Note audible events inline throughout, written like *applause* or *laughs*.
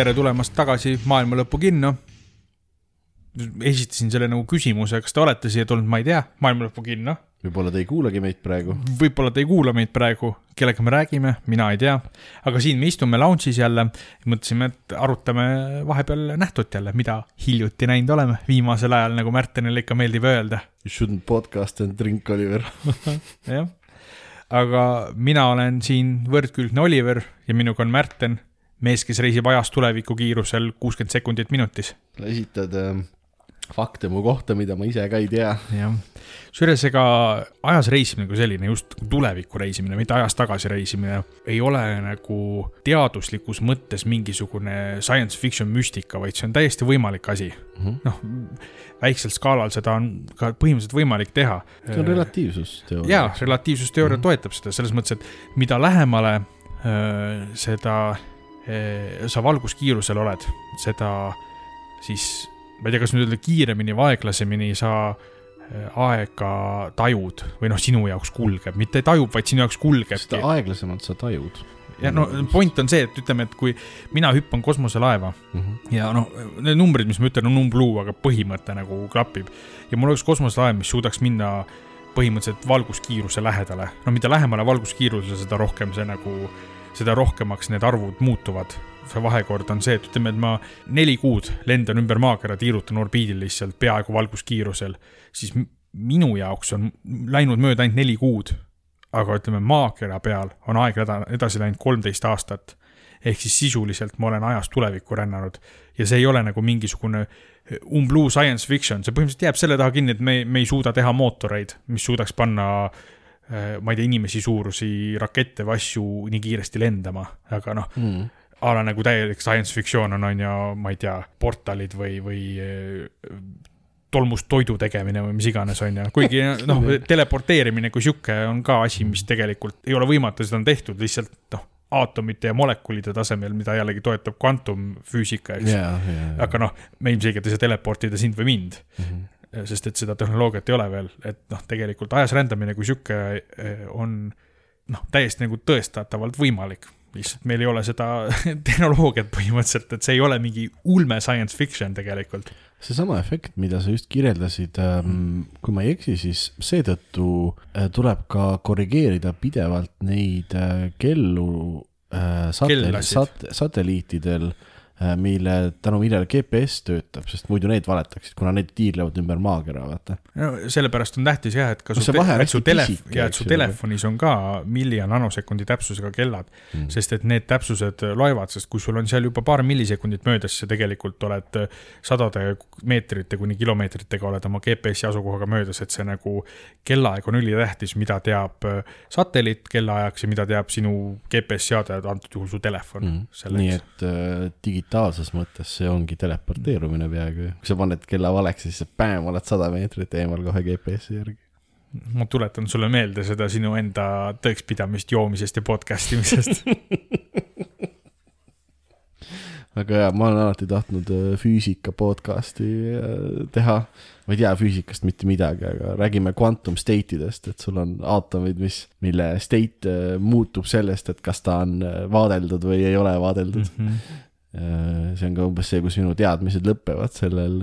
tere tulemast tagasi Maailma Lõpu kinno. esitasin selle nagu küsimuse, kas te olete siia tulnud, ma ei tea, Maailma Lõpu kinno. võib-olla te ei kuulagi meid praegu. võib-olla te ei kuula meid praegu, kellega me räägime, mina ei tea. aga siin me istume lounge'is jälle, mõtlesime, et arutame vahepeal nähtut jälle, mida hiljuti näinud oleme viimasel ajal, nagu Märtenile ikka meeldib öelda. You shouldn't podcast and drink, Oliver *laughs* jah, aga mina olen siin võrdkülgne Oliver ja minuga on Märten mees, kes reisib ajas tuleviku kiirusel kuuskümmend sekundit minutis. esitad äh, fakte mu kohta, mida ma ise ka ei tea. jah, kusjuures ega ajas reisimine kui selline, just tulevikku reisimine, mitte ajas tagasi reisimine, ei ole nagu teaduslikus mõttes mingisugune science fiction müstika, vaid see on täiesti võimalik asi mm -hmm.. noh, väiksel skaalal seda on ka põhimõtteliselt võimalik teha. see on relatiivsusteooria. jaa, relatiivsusteooria mm -hmm. toetab seda selles mõttes, et mida lähemale öö, seda sa valguskiirusel oled, seda siis, ma ei tea, kas nüüd öelda kiiremini või aeglasemini sa aega tajud või noh, sinu jaoks kulgeb, mitte tajub, vaid sinu jaoks kulgeb. seda aeglasemalt sa tajud. ja no point on see, et ütleme, et kui mina hüppan kosmoselaeva mm -hmm. ja noh, need numbrid, mis ma ütlen, on umbluu, aga põhimõte nagu klapib. ja mul oleks kosmoselaev, mis suudaks minna põhimõtteliselt valguskiiruse lähedale, no mida lähemale valguskiirusele, seda rohkem see nagu seda rohkemaks need arvud muutuvad. see vahekord on see, et ütleme, et ma neli kuud lendan ümber maakera, tiirutan orbiidil lihtsalt peaaegu valguskiirusel, siis minu jaoks on läinud mööda ainult neli kuud. aga ütleme, maakera peal on aeg edasi läinud kolmteist aastat. ehk siis sisuliselt ma olen ajas tulevikku rännanud ja see ei ole nagu mingisugune umbluu science fiction, see põhimõtteliselt jääb selle taha kinni, et me, me ei suuda teha mootoreid, mis suudaks panna ma ei tea, inimesi suurusi rakette või asju nii kiiresti lendama, aga noh mm., a la nagu täielik science fiction on, on ju, ma ei tea, portalid või, või äh, tolmust toidu tegemine või mis iganes, on ju, kuigi *laughs* noh, teleporteerimine kui sihuke on ka asi, mis tegelikult ei ole võimatu, seda on tehtud lihtsalt noh, aatomite ja molekulide tasemel, mida jällegi toetab kvantumfüüsika, eks yeah,. Yeah, yeah. aga noh, me ilmselgelt ei saa teleportida sind või mind mm. -hmm sest et seda tehnoloogiat ei ole veel, et noh, tegelikult ajas rändamine kui sihuke eh, on noh, täiesti nagu tõestatavalt võimalik. lihtsalt meil ei ole seda *laughs* tehnoloogiat põhimõtteliselt, et see ei ole mingi ulme science fiction tegelikult. seesama efekt, mida sa just kirjeldasid, ähm, kui ma ei eksi, siis seetõttu äh, tuleb ka korrigeerida pidevalt neid äh, kellu satelliitidel sat, satelliitidel Äh, mille, tänu millele GPS töötab, sest muidu need valetaksid, kuna need tiirlevad ümber maakera, vaata. no sellepärast on tähtis jah, et ka su, et su telef-, ja et su telefonis on ka milli- ja nanosekundi täpsusega kellad. Mm.. sest et need täpsused loevad, sest kui sul on seal juba paar millisekundit möödas, siis sa tegelikult oled sadade meetrite kuni kilomeetritega oled oma GPS-i asukohaga möödas, et see nagu kellaaeg on ülitähtis, mida teab satelliit kellaajaks ja mida teab sinu GPS-seade, antud juhul su telefon mm.. nii et äh, digi-, digitaalses mõttes see ongi teleporteerumine peaaegu. kui sa paned kella valeks, siis päev oled sada meetrit eemal kohe GPS-i järgi. ma tuletan sulle meelde seda sinu enda tõekspidamist joomisest ja podcast imisest *laughs* väga hea, ma olen alati tahtnud äh, füüsika podcast'i äh, teha. ma ei tea füüsikast mitte midagi, aga räägime quantum state idest, et sul on aatomid, mis, mille state äh, muutub sellest, et kas ta on vaadeldud või ei ole vaadeldud mm. -hmm see on ka umbes see, kus minu teadmised lõpevad sellel,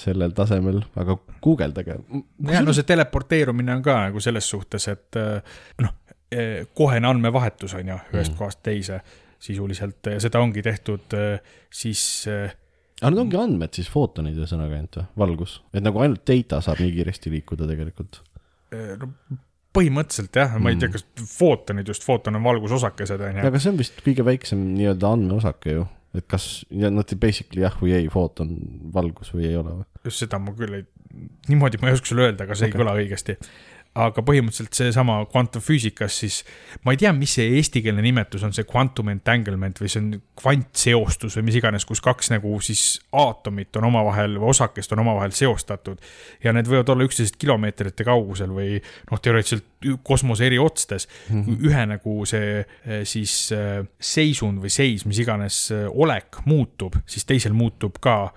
sellel tasemel, aga guugeldage. jah, no see teleporteerumine on ka nagu selles suhtes, et äh, noh, äh, kohene andmevahetus on ju ühest mm. kohast teise sisuliselt, seda ongi tehtud siis. aga need ongi andmed siis, footonid ühesõnaga ainult või, valgus, et nagu ainult data saab nii kiiresti liikuda tegelikult? no põhimõtteliselt jah, ma ei tea, mm. kas footonid just, footon on valgusosakesed on ju. aga see on vist kõige väiksem nii-öelda andmeosake ju et kas, ja nad basically jah või ei, footon valgus või ei ole või? just seda ma küll ei, niimoodi ma ei oska sulle öelda, aga see okay. ei kõla õigesti. Aga põhimõtteliselt seesama kvantumfüüsikas siis, ma ei tea, mis see eestikeelne nimetus on, see quantum entanglement või see on kvantseostus või mis iganes, kus kaks nagu siis aatomit on omavahel või osakest on omavahel seostatud. ja need võivad olla üksteisest kilomeetrite kaugusel või noh, teoreetiliselt kosmose eri otstes mm. -hmm. ühe nagu see eh, siis eh, seisund või seis, mis iganes eh, olek muutub, siis teisel muutub ka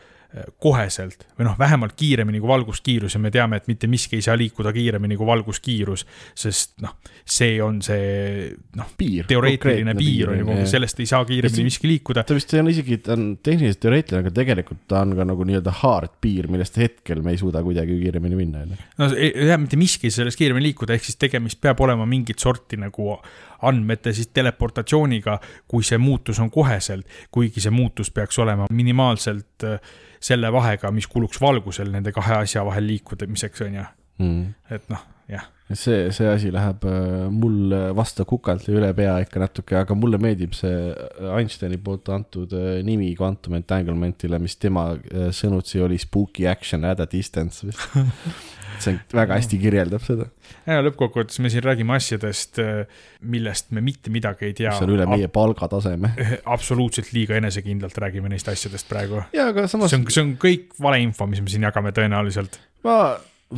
koheselt või noh, vähemalt kiiremini kui valguskiirus ja me teame, et mitte miski ei saa liikuda kiiremini kui valguskiirus, sest noh, see on see noh, teoreetiline piir on ju, sellest ei saa kiiremini miski liikuda. ta vist ei ole isegi, ta on tehniliselt teoreetiline, aga tegelikult ta on ka nagu nii-öelda hard piir, millest hetkel me ei suuda kuidagi kiiremini minna, on ju. no jah, mitte miski ei saa sellest kiiremini liikuda, ehk siis tegemist peab olema mingit sorti nagu andmete siis teleportatsiooniga, kui see muutus on koheselt, kuigi see muutus peaks olema minimaalselt äh, selle vahega, mis kuluks valgusel nende kahe asja vahel liikumiseks, on ju. Mm.. et noh, jah. see, see asi läheb äh, mul vastu kukalt ja üle pea ikka natuke, aga mulle meeldib see äh, Einsteini poolt antud äh, nimi quantum entanglement'ile, mis tema sõnutsi oli spooky action at a distance vist *laughs* see väga hästi kirjeldab seda. ja lõppkokkuvõttes me siin räägime asjadest, äh, millest me mitte midagi ei tea. mis on üle meie palgataseme. *laughs* absoluutselt liiga enesekindlalt räägime neist asjadest praegu. samas. see on, see on kõik valeinfo, mis me siin jagame tõenäoliselt. ma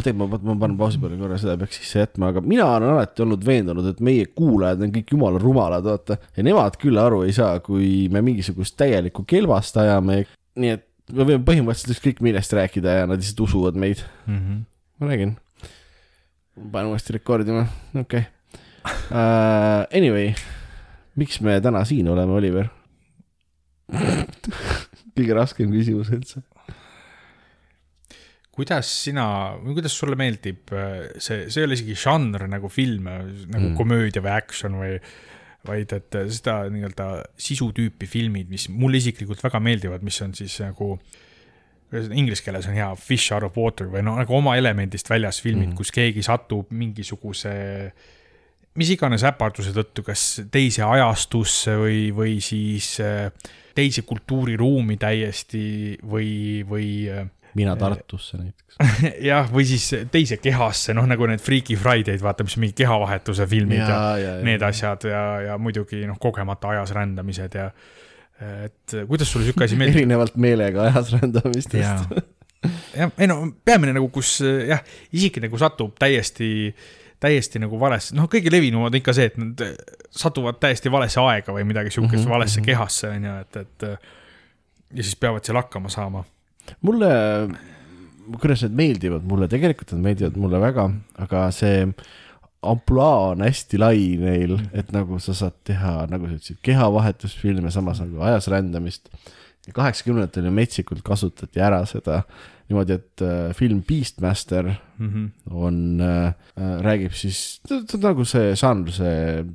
tegelikult ma, ma panen pausi peale korra, seda peaks sisse jätma, aga mina olen alati olnud veendunud, et meie kuulajad on kõik jumala rumalad, vaata. ja nemad küll aru ei saa, kui me mingisugust täielikku kelvast ajame. nii et me võime põhimõtteliselt ükskõik millest rääkida ja nad lihtsalt usuvad meid mm. -hmm ma räägin. panen uuesti rekordima, okei okay. *laughs* uh,. Anyway, miks me täna siin oleme, Oliver *laughs* kõige raskem küsimus üldse. kuidas sina, või kuidas sulle meeldib äh, see, see ei ole isegi žanr nagu film, nagu mm. komöödia või action või vaid et seda nii-öelda sisutüüpi filmid, mis mulle isiklikult väga meeldivad, mis on siis nagu äh, inglise keeles on hea fish out of water või noh, nagu oma elemendist väljas filmid mm., kus keegi satub mingisuguse mis iganes äparduse tõttu, kas teise ajastusse või, või siis äh, teise kultuuriruumi täiesti või, või. Äh, mina Tartusse näiteks *laughs* jah, või siis teise kehasse, noh nagu need Freaky Friday'd, vaata, mis mingi kehavahetuse filmid ja, ja, ja, ja need ja. asjad ja, ja muidugi noh, kogemata ajas rändamised ja et kuidas sulle sihuke asi meeldib? erinevalt meelega ajas rändamistest. jah, ei no peamine nagu, kus jah, isik nagu satub täiesti, täiesti nagu valesse, noh, kõige levinum on ikka see, et nad satuvad täiesti valesse aega või midagi sihukest mm -hmm. valesse mhm. kehasse, on ju, et, et ja siis peavad seal hakkama saama. mulle, kuidas need meeldivad mulle, tegelikult nad meeldivad mulle väga, aga see ampluaa on hästi lai neil, mm. et nagu sa saad teha, nagu sa ütlesid, kehavahetusfilme, samas nagu ajas rändamist. kaheksakümnendatel ju metsikult kasutati ära seda niimoodi, et äh, film Beastmaster mm -hmm. on äh,, äh räägib siis, ta on nagu see žanr, see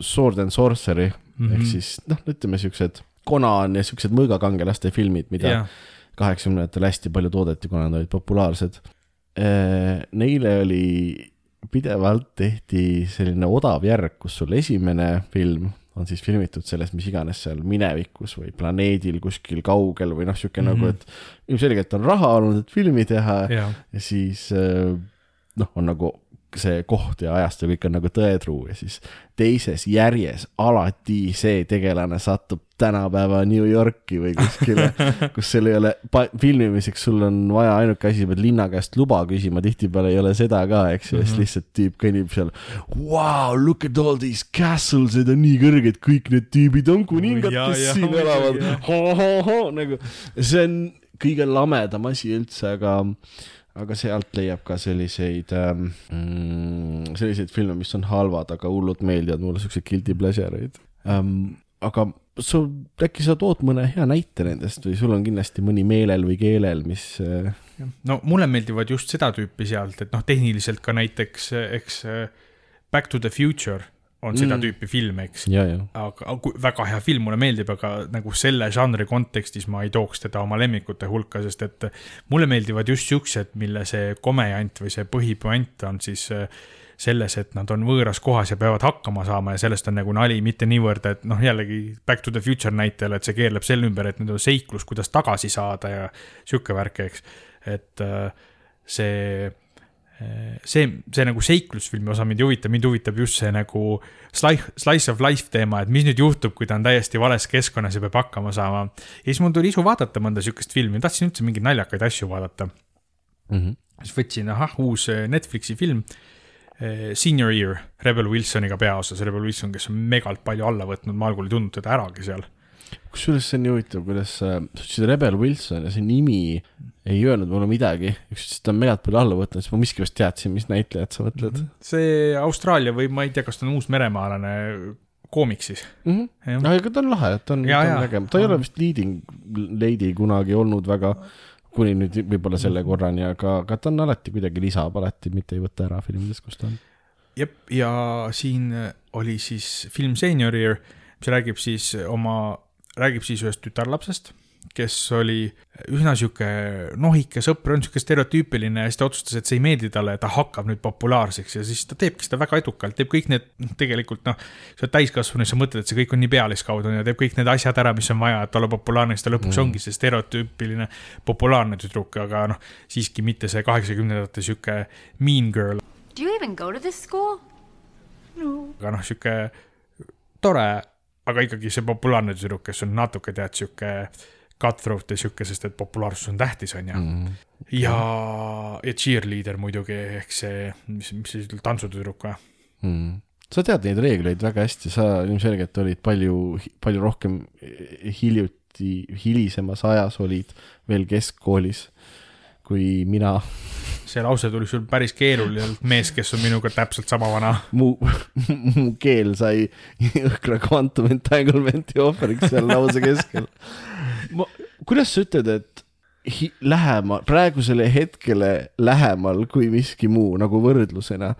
sword and sorcery mm -hmm. ehk siis noh, ütleme siuksed Conan ja siuksed mõõgakangelaste filmid, mida kaheksakümnendatel yeah. hästi palju toodeti, kuna nad olid populaarsed äh,. Neile oli pidevalt tehti selline odav järg, kus sul esimene film on siis filmitud selles, mis iganes seal minevikus või planeedil kuskil kaugel või noh, sihuke mm -hmm. nagu, et ilmselgelt on raha olnud, et filmi teha ja, ja siis äh, noh, on nagu see koht ja ajastu kõik on nagu tõetruu ja siis teises järjes alati see tegelane satub tänapäeva New Yorki või kuskile, *laughs* kus sul ei ole filmimiseks, sul on vaja ainuke asi, pead linna käest luba küsima, tihtipeale ei ole seda ka, eks ju, ja siis mhm. lihtsalt tüüp kõnnib seal. Wow, look at all these castles, need on nii kõrged, kõik need tüübid on kuningad, kes siin elavad. nagu see on kõige lamedam asi üldse, aga aga sealt leiab ka selliseid ähm, mm, selliseid filme, mis on halvad, aga hullult meeldivad mulle, siukseid guilty pleasure eid ähm,. aga sa, äkki sa tood mõne hea näite nendest või sul on kindlasti mõni meelel või keelel, mis äh.... no mulle meeldivad just seda tüüpi sealt, et noh, tehniliselt ka näiteks, eks äh, Back to the Future on mm. seda tüüpi film, eks. aga väga hea film, mulle meeldib, aga nagu selle žanri kontekstis ma ei tooks teda oma lemmikute hulka, sest et mulle meeldivad just siuksed, mille see komejant või see põhipuant on siis äh, selles, et nad on võõras kohas ja peavad hakkama saama ja sellest on nagu nali, mitte niivõrd, et noh, jällegi Back to the Future näitel, et see keerleb selle ümber, et nüüd on seiklus, kuidas tagasi saada ja sihuke värk, eks. et äh, see see, see nagu seiklusfilmi osa mind ei huvita, mind huvitab just see nagu slice, slice of life teema, et mis nüüd juhtub, kui ta on täiesti vales keskkonnas ja peab hakkama saama. ja siis mul tuli isu vaadata mõnda sihukest filmi, tahtsin üldse mingeid naljakaid asju vaadata. mm. -hmm. siis võtsin, ahah, uus eh, Netflixi film. Senior Year, Rebel Wilsoniga peaosas, Rebel Wilson, kes on megalt palju alla võtnud, ma algul ei tundnud teda äragi seal. Kusjuures see on nii huvitav, kuidas äh, sa ütlesid Rebel Wilson ja see nimi ei öelnud mulle midagi. üks ütles, et ta on megalt palju alla võtnud, siis ma miskipärast teadsin, mis näitlejat sa mõtled see Austraalia või ma ei tea, kas ta on uusmeremaalane koomik siis. mm. -hmm. aga ta on lahe, ta on, ta on äge, ta ei ole vist leading lady kunagi olnud väga, kuni nüüd võib-olla selle korrani, aga, aga ta on alati kuidagi lisab alati, mitte ei võta ära filmidest, kus ta on. jep, ja siin oli siis film Senior Year, mis räägib siis oma, räägib siis ühest tütarlapsest, kes oli üsna sihuke nohike sõpr, on sihuke stereotüüpiline ja siis ta otsustas, et see ei meeldi talle ja ta hakkab nüüd populaarseks ja siis ta teebki seda väga edukalt, teeb kõik need, tegelikult noh, sa oled täiskasvanu ja sa mõtled, et see kõik on nii pealiskaudne ja teeb kõik need asjad ära, mis on vaja, et olla populaarne, siis ta lõpuks mm. ongi see stereotüüpiline populaarne tüdruk, aga noh, siiski mitte see kaheksakümnendate sihuke mean girl, Do you even go to this school? No. aga noh, sihuke tore, aga ikkagi see populaarne tüdruk, kes on natuke tead sihuke cutthroat ja sihuke, sest et populaarsus on tähtis, on ju. Mm. ja, ja cheerleader muidugi ehk see, mis, mis siis tantsutüdruk või? mm.. sa tead neid reegleid väga hästi, sa ilmselgelt olid palju, palju rohkem hiljuti, hilisemas ajas olid veel keskkoolis kui mina. See lause tuli sul päris keeruliselt, mees, kes on minuga täpselt sama vana. mu, mu keel sai jõhkra quantum entanglement'i ohvriks seal lause keskel. kuidas sa ütled, et hi- lähemal, praegusele hetkele lähemal kui miski muu nagu võrdlusena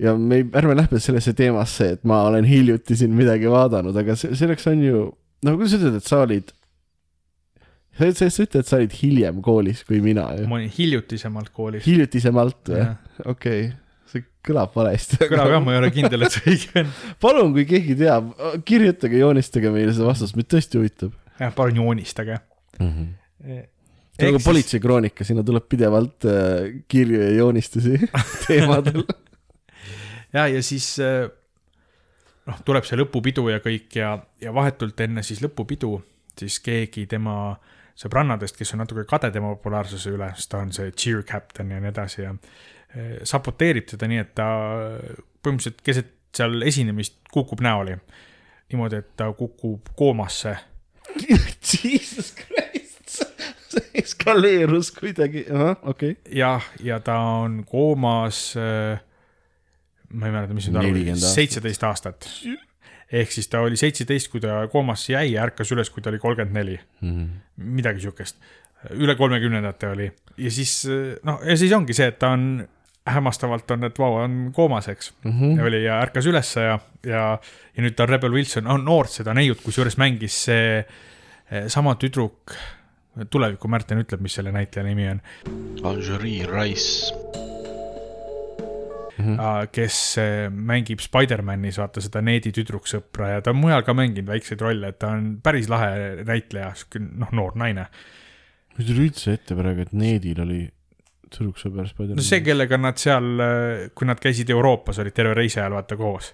ja me ei, ärme lähme sellesse teemasse, et ma olen hiljuti siin midagi vaadanud, aga see, selleks on ju, no kuidas sa ütled, et sa olid, sa, sa, sa ütled, sa olid hiljem koolis kui mina ma olin hiljutisemalt koolis. hiljutisemalt või? okei okay., see kõlab valesti. kõlab jah, ma ei ole kindel, et see õige on. *laughs* palun, kui keegi teab, kirjutage, joonistage meile seda vastust, mind tõesti huvitab jah, palun joonistage. mm. -hmm. see on nagu politseikroonika, sinna tuleb pidevalt äh, kirju ja joonistusi *laughs* teemadel. ja, ja siis äh, noh, tuleb see lõpupidu ja kõik ja, ja vahetult enne siis lõpupidu, siis keegi tema sõbrannadest, kes on natuke kade tema populaarsuse üle, sest ta on see cheer captain ja nii edasi ja äh, saboteerib teda nii, et ta põhimõtteliselt keset seal esinemist kukub näoli. niimoodi, et ta kukub koomasse *laughs* Jesus Christ, *laughs* see eskaleerus kuidagi, okei okay.. jah, ja ta on koomas äh,, ma ei mäleta, mis nüüd arv 40, aastat. seitseteist aastat. Ehk siis ta oli seitseteist, kui ta koomasse jäi ja ärkas üles, kui ta oli kolmkümmend neli, midagi siukest. üle kolmekümnendate oli ja siis noh, ja siis ongi see, et ta on hämmastavalt on, et vau, on koomas, eks mm. -hmm. oli ja ärkas ülesse ja, ja, ja nüüd ta on Rebel Wilson, on noort seda neiut, kusjuures mängis see eh, sama tüdruk, tuleviku Märten ütleb, mis selle näitleja nimi on Lingerie Rice. Mm., kes eh, mängib Spider-manis, vaata seda Needi tüdruksõpra ja ta on mujal ka mänginud väikseid rolle, et ta on päris lahe näitleja, noh, noor naine. mis tuli üldse ette praegu, et Needil oli tüdruksõber Spider-man? no see, kellega nad seal, kui nad käisid Euroopas, olid terve reisi ajal vaata koos.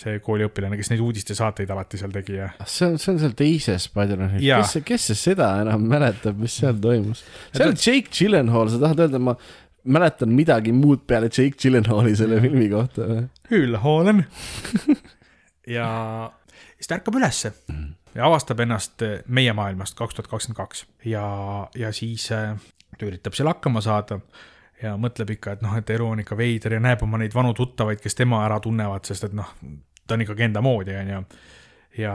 see kooliõpilane, kes neid uudistesaateid alati seal tegi ja see on, see on seal teises Spider-manis, Jaa. kes, kes see seda enam mäletab, mis seal toimus? seal on Jake Gyllenhaal, sa tahad öelda, ma mäletan midagi muud peale Jake Gyllenhaali selle filmi kohta või? küll hoolen. *laughs* ja siis ta ärkab ülesse ja avastab ennast meie maailmast kaks tuhat kakskümmend kaks ja, ja siis äh, ta üritab seal hakkama saada ja mõtleb ikka, et noh, et elu on ikka veider ja näeb oma neid vanu tuttavaid, kes tema ära tunnevad, sest et noh, ta on ikkagi enda moodi, onju. ja, ja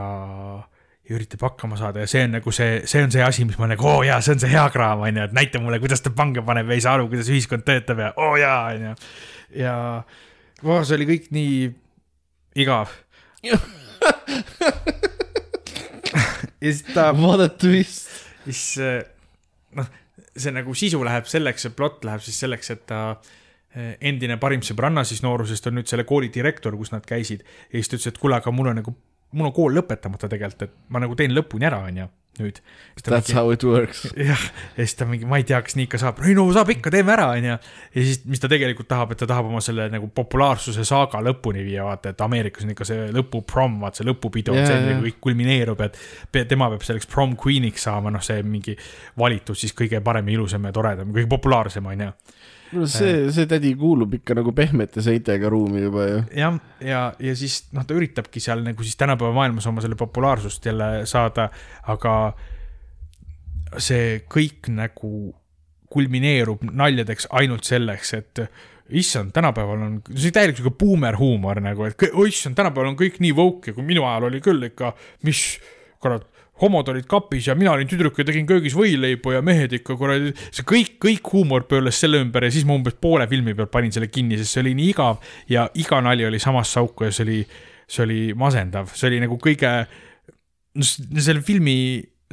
üritab hakkama saada ja see on nagu see, see on see asi, mis ma nagu, oo jaa, see on see hea kraam, onju, et näita mulle, kuidas ta pange paneb ja ei saa aru, kuidas ühiskond töötab ja oo jaa, onju. ja oh, see oli kõik nii igav. *laughs* ja siis ta, What a twist. siis eh, noh, see nagu sisu läheb selleks, see plott läheb siis selleks, et ta eh, endine parim sõbranna siis noorusest on nüüd selle kooli direktor, kus nad käisid ja siis ta ütles, et kuule, aga mul on nagu, mul on kool lõpetamata tegelikult, et ma nagu teen lõpuni ära, onju. nüüd. That's how it works. *laughs* jah, ja siis ta mingi, ma ei tea, kas nii ikka saab, ei no saab ikka, teeme ära, onju. ja siis, mis ta tegelikult tahab, et ta tahab oma selle nagu populaarsuse saaga lõpuni viia, vaata, et Ameerikas on ikka see lõpuprom, vaata see lõpupidu yeah,, see jaa. yeah. kõik kulmineerub, et tema peab selleks prom queen'iks saama, noh, see mingi valitud siis kõige parem ja ilusam ja toredam, kõige populaarsem, onju. No see, see tädi kuulub ikka nagu pehmete seintega ruumi juba ju. jah, ja, ja siis noh, ta üritabki seal nagu siis tänapäeva maailmas oma selle populaarsust jälle saada, aga see kõik nagu kulmineerub naljadeks ainult selleks, et issand, tänapäeval on, see täielik sihuke buumerhuumor nagu, et issand, tänapäeval on kõik nii woke ja kui minu ajal oli küll ikka, mis kurat, homod olid kapis ja mina olin tüdruk ja tegin köögis võileibu ja mehed ikka kuradi, see kõik, kõik huumor pöörles selle ümber ja siis ma umbes poole filmi pealt panin selle kinni, sest see oli nii igav ja iga nali oli samasse auku ja see oli, see oli masendav, see oli nagu kõige, selle filmi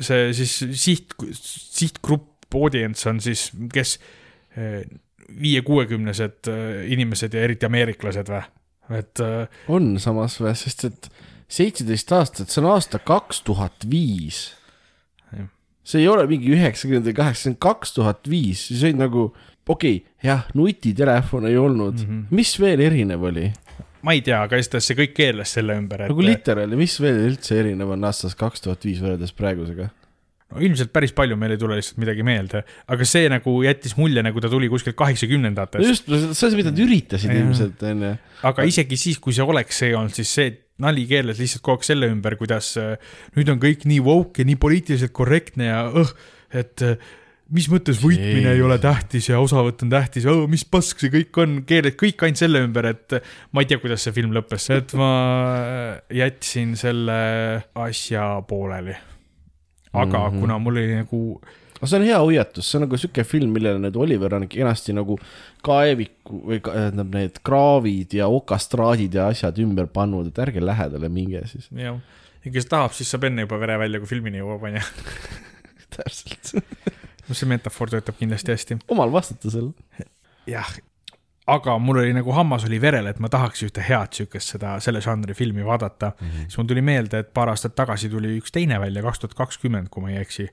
see siis siht, sihtgrupp, audience on siis, kes eh, viie-kuuekümnesed eh, inimesed ja eriti ameeriklased või, et eh, on samas või, sest et seitseteist aastat, see on aasta kaks tuhat viis see ei ole mingi üheksakümmend või kaheksa, see on kaks tuhat viis, siis olid nagu, okei okay,, jah, nutitelefon ei olnud mm. -hmm. mis veel erinev oli? ma ei tea, aga igatahes see kõik keerles selle ümber, et nagu literaali, mis veel üldse erinev on aastast kaks tuhat viis võrreldes praegusega? no, ilmselt päris palju meil ei tule lihtsalt midagi meelde, aga see nagu jättis mulje, nagu ta tuli kuskilt kaheksakümnendatest, just, see on see, mida nad üritasid Jah. ilmselt, onju. aga isegi siis, kui see oleks see olnud, siis see nali keerles lihtsalt kogu aeg selle ümber, kuidas äh, nüüd on kõik nii woke ja nii poliitiliselt korrektne ja õh, et äh, mis mõttes võitmine ei ole tähtis ja osavõtt on tähtis, mis pask see kõik on, keerad kõik ainult selle ümber, et ma ei tea, kuidas see film lõppes, et ma jätsin selle asja pooleli. aga mm. -hmm. kuna mul oli nagu aga see on hea hoiatus, see on nagu siuke film, millele nüüd Oliver on kenasti nagu kaeviku või ka- tähendab need kraavid ja okastraadid ja asjad ümber pannud, et ärge lähedale minge siis. jah, ja kes tahab, siis saab enne juba vere välja, kui filmini jõuab, onju. *laughs* täpselt. no see metafoor töötab kindlasti hästi. omal vastutusel. jah, aga mul oli nagu hammas oli verel, et ma tahaks ühte head siukest seda, selle žanri filmi vaadata mm. -hmm. siis mul tuli meelde, et paar aastat tagasi tuli üks teine välja, kaks tuhat kakskümmend, kui ma ei eksi.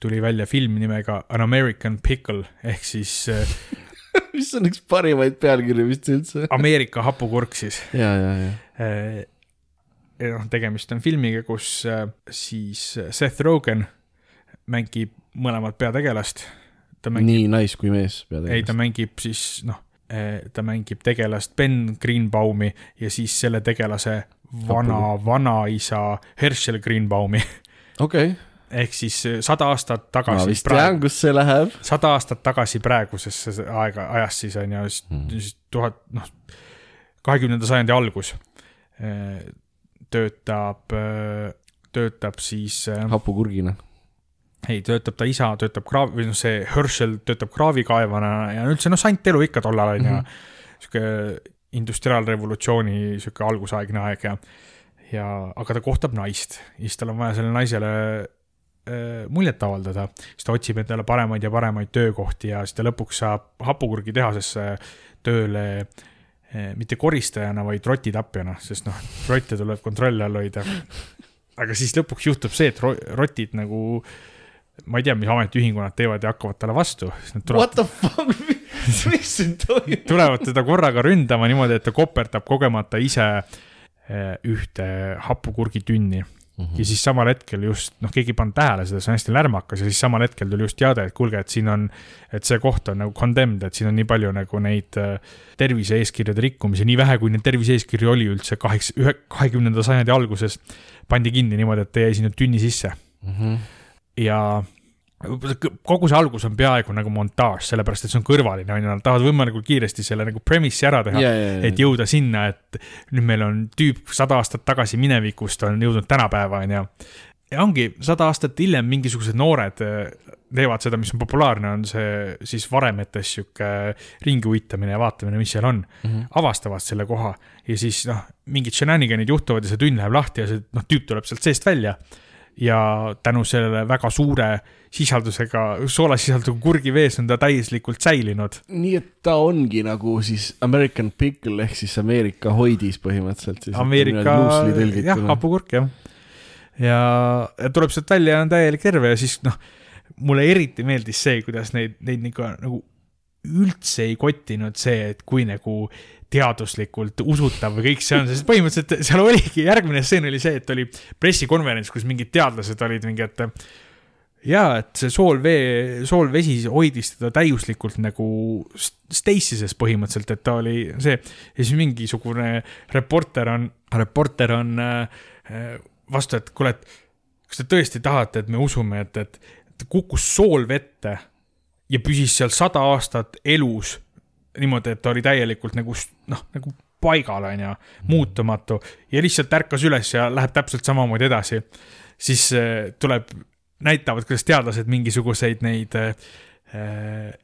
Tuli välja film nimega An American Pickle ehk siis äh, *laughs* mis on üks parimaid pealkirju vist üldse. *laughs* Ameerika hapukurk siis. ja, ja, ja. noh, tegemist on filmiga, kus äh, siis Seth Rogen mängib mõlemat peategelast. mängib nii nais kui mees ei, ta peategelast. mängib siis noh, ta mängib tegelast Ben Greenbaumi ja siis selle tegelase vana, vanaisa Herschel Greenbaumi. okei, ehk siis sada aastat ma tagasi vist, tean, kus see läheb. sada aastat tagasi praegusesse aega, ajas siis on ju, siis tuhat, noh, kahekümnenda sajandi algus. töötab, töötab siis hapukurgina. ei, töötab ta isa, töötab kraav- või noh, see Herschel töötab kraavikaevana ja üldse noh, sant elu ikka tollal on ju Mhm. -hmm. sihuke industriaalrevolutsiooni sihuke algusaegne aeg ja, ja aga ta kohtab naist ja siis tal on vaja sellele naisele muljet avaldada, siis ta otsib endale paremaid ja paremaid töökohti ja siis ta lõpuks saab hapukurgitehasesse tööle eh, mitte koristajana, vaid rotitapjana, sest noh, rotte tuleb kontrolli all hoida. aga siis lõpuks juhtub see, et ro- rotid nagu, ma ei tea, mis ametiühingu nad teevad ja hakkavad talle vastu, What the fuck, *laughs* mis siin toimub? tulevad teda korraga ründama niimoodi, et ta koperdab kogemata ise eh, ühte hapukurgitünni ja siis samal hetkel just, noh, keegi ei pannud tähele seda, see on hästi lärmakas ja siis samal hetkel tuli just teade, et kuulge, et siin on, et see koht on nagu condemned, et siin on nii palju nagu neid äh, tervise-eeskirjade rikkumisi, nii vähe, kui neid tervise-eeskirju oli üldse kaheksa, ühe, kahekümnenda sajandi alguses, pandi kinni niimoodi, et ta jäi sinna tünni sisse. Ja kogu see algus on peaaegu nagu montaaž, sellepärast et see on kõrvaline, on ju, nad tahavad võimalikult kiiresti selle nagu premise'i ära teha ja, ja, et jõuda sinna, et nüüd meil on tüüp sada aastat tagasi minevikust on jõudnud tänapäeva, onju. ja ongi sada aastat hiljem mingisugused noored eh, teevad seda, mis on populaarne, on see siis varemetes sihuke ringi uitamine ja vaatamine, mis seal on mm. -hmm. avastavad selle koha ja siis noh, mingid shenanigan'id juhtuvad ja see tünn läheb lahti ja see noh, tüüp tuleb sealt seest välja. ja tänu sellele väga suure sisaldusega, soolasisaldusega kurgivees on ta täielikult säilinud nii et ta ongi nagu siis American Pickle ehk siis Ameerika hoidis põhimõtteliselt siis. Ameerika, jah, hapukurk jah. ja, ja tuleb sealt välja ja on täielik terve ja siis noh, mulle eriti meeldis see, kuidas neid, neid nagu, nagu üldse ei kottinud see, et kui nagu teaduslikult usutav või kõik see on, sest põhimõtteliselt seal oligi, järgmine stseen oli see, et oli pressikonverents, kus mingid teadlased olid mingi, et jaa, et see soolvee, soolvesi hoidis teda täiuslikult nagu Stacey's põhimõtteliselt, et ta oli see. ja siis mingisugune reporter on, reporter on äh, vastu, et kuule, et kas te tõesti tahate, et me usume, et, et, et kukkus sool vette ja püsis seal sada aastat elus niimoodi, et ta oli täielikult nagu noh, nagu paigal, on ju, muutumatu ja lihtsalt ärkas üles ja läheb täpselt samamoodi edasi. siis äh, tuleb, näitavad, kuidas teadlased mingisuguseid neid äh,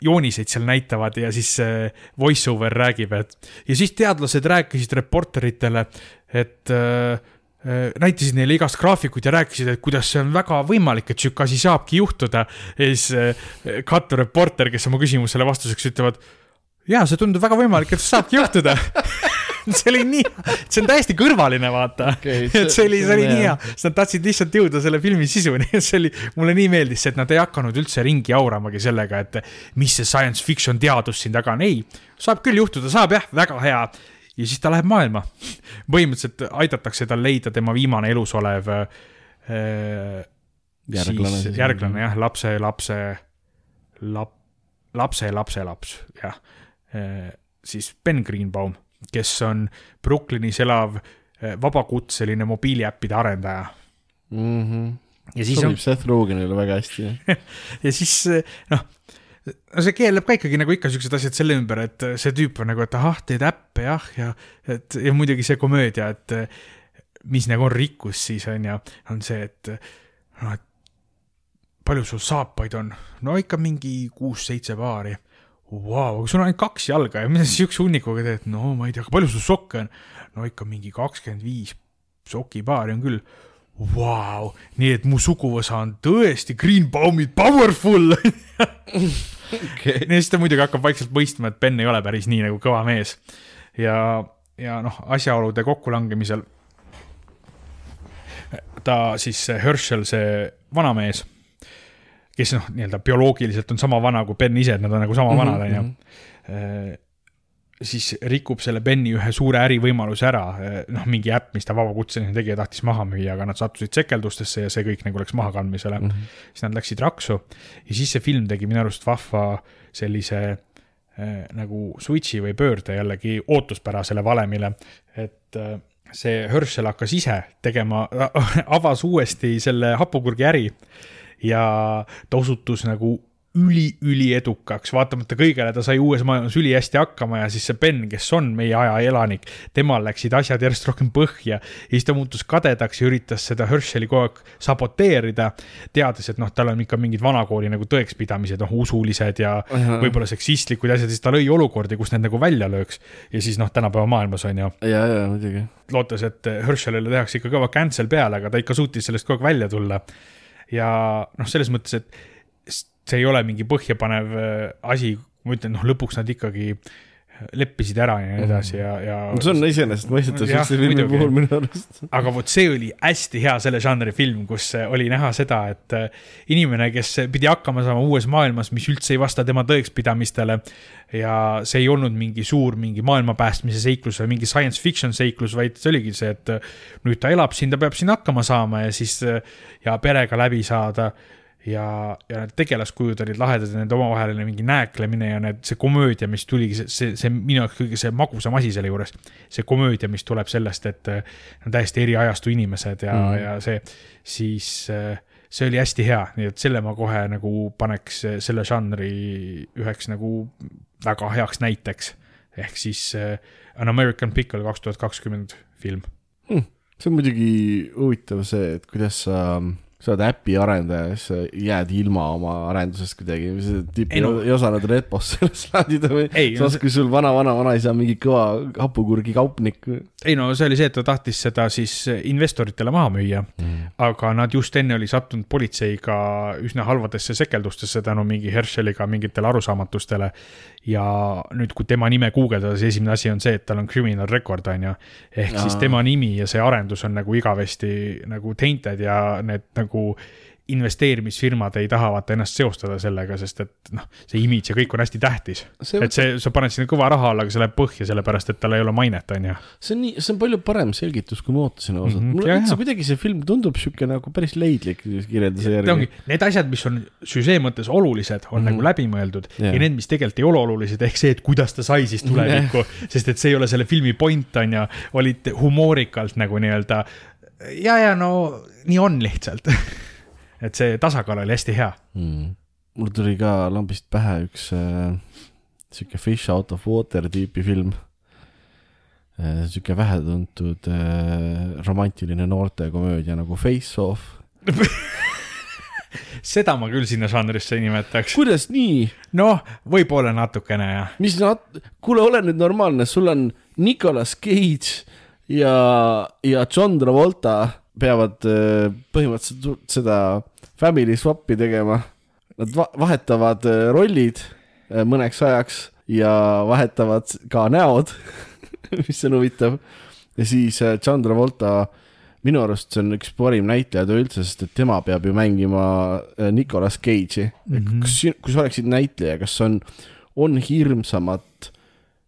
jooniseid seal näitavad ja siis äh, voice over räägib, et ja siis teadlased rääkisid reporteritele, et äh, Äh, näitasid neile igast graafikut ja rääkisid, et kuidas see on väga võimalik, et sihuke asi saabki juhtuda. ja siis äh, Kattu reporter, kes oma küsimusele vastuseks ütlevad. ja see tundub väga võimalik, et saabki juhtuda *laughs* *laughs* see oli nii, see on täiesti kõrvaline, vaata okay,. et see oli, see oli nii hea, sest nad tahtsid lihtsalt jõuda selle filmi sisuni ja *laughs* see oli, mulle nii meeldis see, et nad ei hakanud üldse ringi auramagi sellega, et mis see science fiction teadus siin taga on, ei. saab küll juhtuda, saab jah, väga hea ja siis ta läheb maailma. *laughs* põhimõtteliselt aidatakse tal leida tema viimane elus olev äh, järglane, siis, järglane jah, lapse, lapse, lap-, lapse, lapselaps, jah äh,. siis Ben Greenbaum, kes on Brooklynis elav äh, vabakutseline mobiiliäppide arendaja mm. -hmm. ja siis sobib on... Seth Rogenile väga hästi *laughs* ja siis noh no see keeleb ka ikkagi nagu ikka siuksed asjad selle ümber, et see tüüp on nagu, et ahah, teed äppe jah, ja et ja muidugi see komöödia, et mis nagu on rikkus siis on ju, on see, et noh, et palju sul saapaid on? no ikka mingi kuus-seitse paari. Vau, aga sul on ainult kaks jalga ja mida sa siukse hunnikuga teed? no ma ei tea, palju sul sokke on? no ikka mingi kakskümmend viis sokipaari on küll Vau, nii et mu suguvõsa on tõesti Greenbaumid powerful okay.. *laughs* ja siis ta muidugi hakkab vaikselt mõistma, et Ben ei ole päris nii nagu kõva mees. ja, ja noh, asjaolude kokkulangemisel ta siis Herschel, see vanamees, kes noh, nii-öelda bioloogiliselt on sama vana kui Ben ise, et nad on nagu sama vanad, onju mhm. Siis rikub selle Benny ühe suure ärivõimaluse ära, noh, mingi äpp, mis ta vabakutseline tegija tahtis maha müüa, aga nad sattusid sekeldustesse ja see kõik nagu läks mahakandmisele mm. -hmm. siis nad läksid raksu. Ja siis see film tegi minu arust vahva sellise äh, nagu switch'i või pöörde jällegi ootuspärasele valemile, et äh, see Herschel hakkas ise tegema, *laughs* avas uuesti selle hapukurgi äri ja ta osutus nagu üli-üliedukaks, vaatamata kõigele ta sai uues maailmas ülihästi hakkama ja siis see Ben, kes on meie aja elanik, temal läksid asjad järjest rohkem põhja. ja siis ta muutus kadedaks ja üritas seda Herscheli kogu aeg saboteerida, teades, et noh, tal on ikka mingid vanakooli nagu tõekspidamised, noh, usulised ja võib-olla seksistlikud asjad, siis ta lõi olukordi, kus need nagu välja lööks. ja siis noh, tänapäeva maailmas on ju. ja, ja muidugi. lootes, et Herschelile tehakse ikka kõva cancel peale, aga ta ikka suutis sellest kogu aeg välja tulla. Ja noh, selles mõttes, et see ei ole mingi põhjapanev äh, asi, ma ütlen, noh, lõpuks nad ikkagi leppisid ära ja nii edasi ja, ja. see on iseenesestmõistetav siukse filmi puhul minu arust. aga vot see oli hästi hea selle žanri film, kus oli näha seda, et äh, inimene, kes pidi hakkama saama uues maailmas, mis üldse ei vasta tema tõekspidamistele. ja see ei olnud mingi suur, mingi maailma päästmise seiklus või mingi science fiction seiklus, vaid see oligi see, et äh, nüüd ta elab siin, ta peab siin hakkama saama ja siis ja perega läbi saada ja, ja need tegelaskujud olid lahedad ja nende omavaheline mingi nääklemine ja need, see komöödia, mis tuligi, see, see, see minu jaoks kõige see magusam asi selle juures. see komöödia, mis tuleb sellest, et äh, on täiesti eri ajastu inimesed ja mm., ja see, siis äh, see oli hästi hea, nii et selle ma kohe nagu paneks selle žanri üheks nagu väga heaks näiteks. ehk siis An American Pickle kaks tuhat kakskümmend film hmm.. see on muidugi huvitav see, et kuidas sa sa oled äpi arendaja ja siis jääd ilma oma arendusest kuidagi, tüüp Ei no- ei osanud repost sellest *laughs* laadida või samas, kui sul vana-vana-vanaisa mingi kõva hapukurgi kaupnik. ei no see oli see, et ta tahtis seda siis investoritele maha müüa mm., aga nad just enne oli sattunud politseiga üsna halvadesse sekeldustesse tänu mingi Herscheliga mingitele arusaamatustele. ja nüüd, kui tema nime guugeldada, siis esimene asi on see, et tal on criminal record on ju. ehk siis Aa. tema nimi ja see arendus on nagu igavesti nagu tainted ja need nagu investeerimisfirmad ei taha vaata ennast seostada sellega, sest et noh, see imidž ja kõik on hästi tähtis. Et see, sa paned sinna kõva raha alla, aga see läheb põhja, sellepärast et tal ei ole mainet, on ju. see on nii, see on palju parem selgitus, kui ma ootasin ausalt mm -hmm.. mulle üldse kuidagi see film tundub sihuke nagu päris leidlik kirjelduse järgi need asjad, mis on süžee mõttes olulised, on mm. -hmm. nagu läbimõeldud yeah. ja need, mis tegelikult ei ole olulised, ehk see, et kuidas ta sai siis *laughs* tulevikku, sest et see ei ole selle filmi point, on ju, olid humoorikalt nagu nii-öelda ja, ja no nii on lihtsalt. *laughs* et see tasakaal oli hästi hea. mm.. mul tuli ka lambist pähe üks äh, sihuke Fish out of water tüüpi film äh,. sihuke vähetuntud äh, romantiline noortekomöödia nagu Face Off. *laughs* seda ma küll sinna žanrisse ei nimetaks. kuidas nii? noh, võib-olla natukene jah. mis nad, kuule, ole nüüd normaalne, sul on Nicolas Cage ja, ja John Travolta peavad äh, põhimõtteliselt seda family swap'i tegema. Nad va vahetavad äh, rollid äh, mõneks ajaks ja vahetavad ka näod, *laughs* mis on huvitav. ja siis äh, John Travolta, minu arust see on üks parim näitleja üldse, sest et tema peab ju mängima äh, Nicolas Cage'i mm. -hmm. kas, kui sa oleksid näitleja, kas on, on hirmsamat,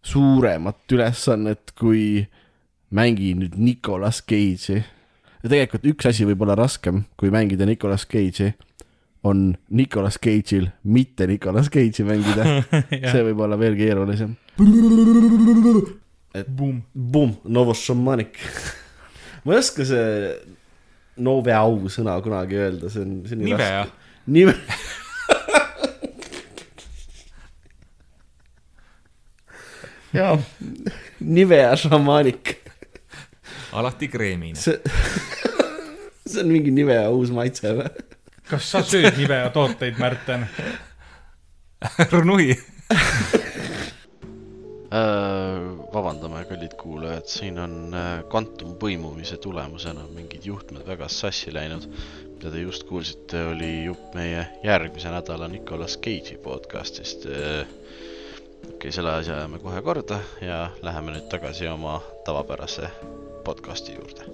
suuremat ülesannet, kui mängi nüüd Nicolas Cage'i. ja tegelikult üks asi võib olla raskem, kui mängida Nicolas Cage'i, on Nicolas Cage'il mitte Nicolas Cage'i mängida. *laughs* see võib olla veel keerulisem. Boom. Boom, Novošamanik. ma ei oska see Noveau sõna kunagi öelda, see on, see on nii Nivea. raske. Nive. jaa, Nivea šamaanik, alati kreemine. see, *laughs* see on mingi Nivea uus maitse või? kas sa sööd Nivea tooteid, Märten? Nui. Äh, vabandame, kallid kuulajad, siin on äh, kvantumpõimumise tulemusena mingid juhtmed väga sassi läinud. mida te just kuulsite, oli jupp meie järgmise nädala Nicolas Cage'i podcast'ist. okei okay,, selle asja ajame kohe korda ja läheme nüüd tagasi oma tavapärase podcast'i juurde.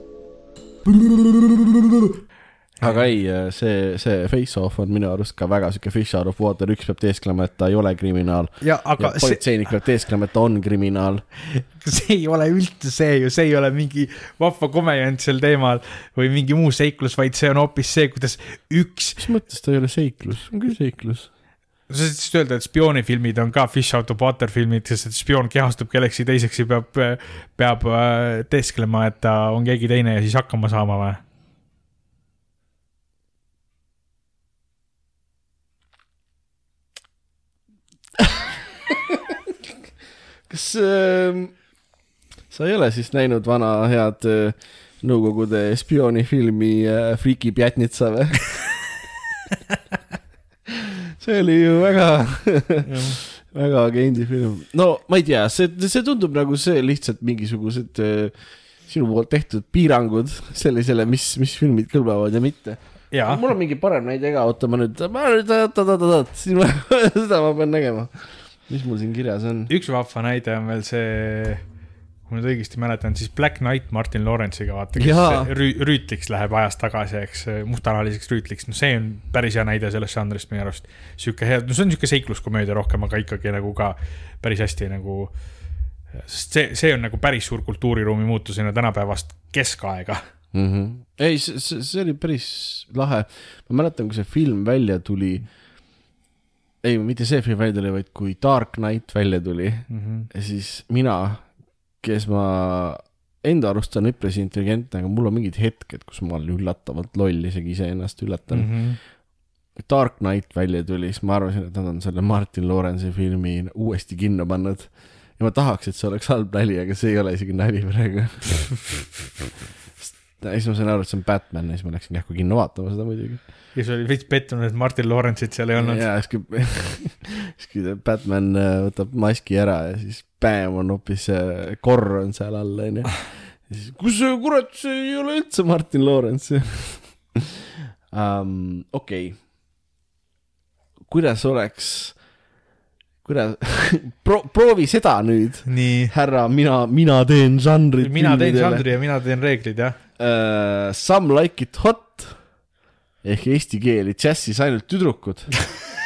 aga ei, see, see Face Off on minu arust ka väga sihuke fish out of water, üks peab teesklema, et ta ei ole kriminaal ja aga ja see, politseinik peab teesklema, et ta on kriminaal. *laughs* see ei ole üldse see ju, see ei ole mingi vahva komejant sel teemal või mingi muu seiklus, vaid see on hoopis see, kuidas üks, mis mõttes ta ei ole seiklus, on küll seiklus. Sa saad öelda, et spioonifilmid on ka fish out of water filmid, sest et spioon kehastub kellekski teiseks ja peab, peab äh, teesklema, et ta on keegi teine ja siis hakkama saama või? *laughs* kas äh, sa ei ole siis näinud vana head äh, Nõukogude spioonifilmi äh, Friki Pjatnitsa või? *laughs* see oli ju väga, *laughs* väga agendi film. no ma ei tea, see, see tundub nagu see lihtsalt mingisugused äh, sinu poolt tehtud piirangud sellisele, mis, mis filmid kõlbavad ja mitte. jaa, mul on mingi parem näide ka, oota ma nüüd, ma nüüd, oot-oot-oot, seda ma pean nägema. mis mul siin kirjas on? üks vahva näide on veel see, kui ma nüüd õigesti mäletan, siis Black Knight Martin Lawrence'iga vaata, kes rüü, rüütliks läheb ajas tagasi, eks, mustanahaliseks rüütliks, no see on päris hea näide sellest žanrist minu arust. sihuke hea, no see on sihuke seikluskomöödia rohkem, aga ikkagi nagu ka päris hästi nagu, sest see, see on nagu päris suur kultuuriruumi muutus enne tänapäevast keskaega. mm. -hmm. ei, see, see, see oli päris lahe. ma mäletan, kui see film välja tuli. ei, mitte see film välja tuli, vaid kui Dark Knight välja tuli Mm -hmm. siis mina, kes ma enda arust olen üpris intelligentne, aga mul on mingid hetked, kus ma olen üllatavalt loll, isegi iseennast üllatan mm. Mm -hmm. Dark Knight välja tuli, siis ma arvasin, et nad on selle Martin Lawrence'i filmi uuesti kinno pannud. ja ma tahaks, et see oleks halb nali, aga see ei ole isegi nali praegu. *laughs* siis ma sain aru, et see on Batman ja siis ma läksin kähku kinno vaatama seda muidugi. ja siis oli veits pettunud, et Martin Lawrence'it seal ei olnud. ja siis kui, *laughs* siis kui Batman äh, võtab maski ära ja siis bäm on hoopis see korr on seal all onju. siis, kus see kurat, see ei ole üldse Martin Lawrence *laughs* um,. okei okay., kuidas oleks, kuidas *laughs* Pro,, proovi seda nüüd, härra, mina, mina teen žanrit. mina teen žanri ja mina teen reeglid, jah. uh,. Some like it hot ehk eesti keeli džässis ainult tüdrukud. *laughs*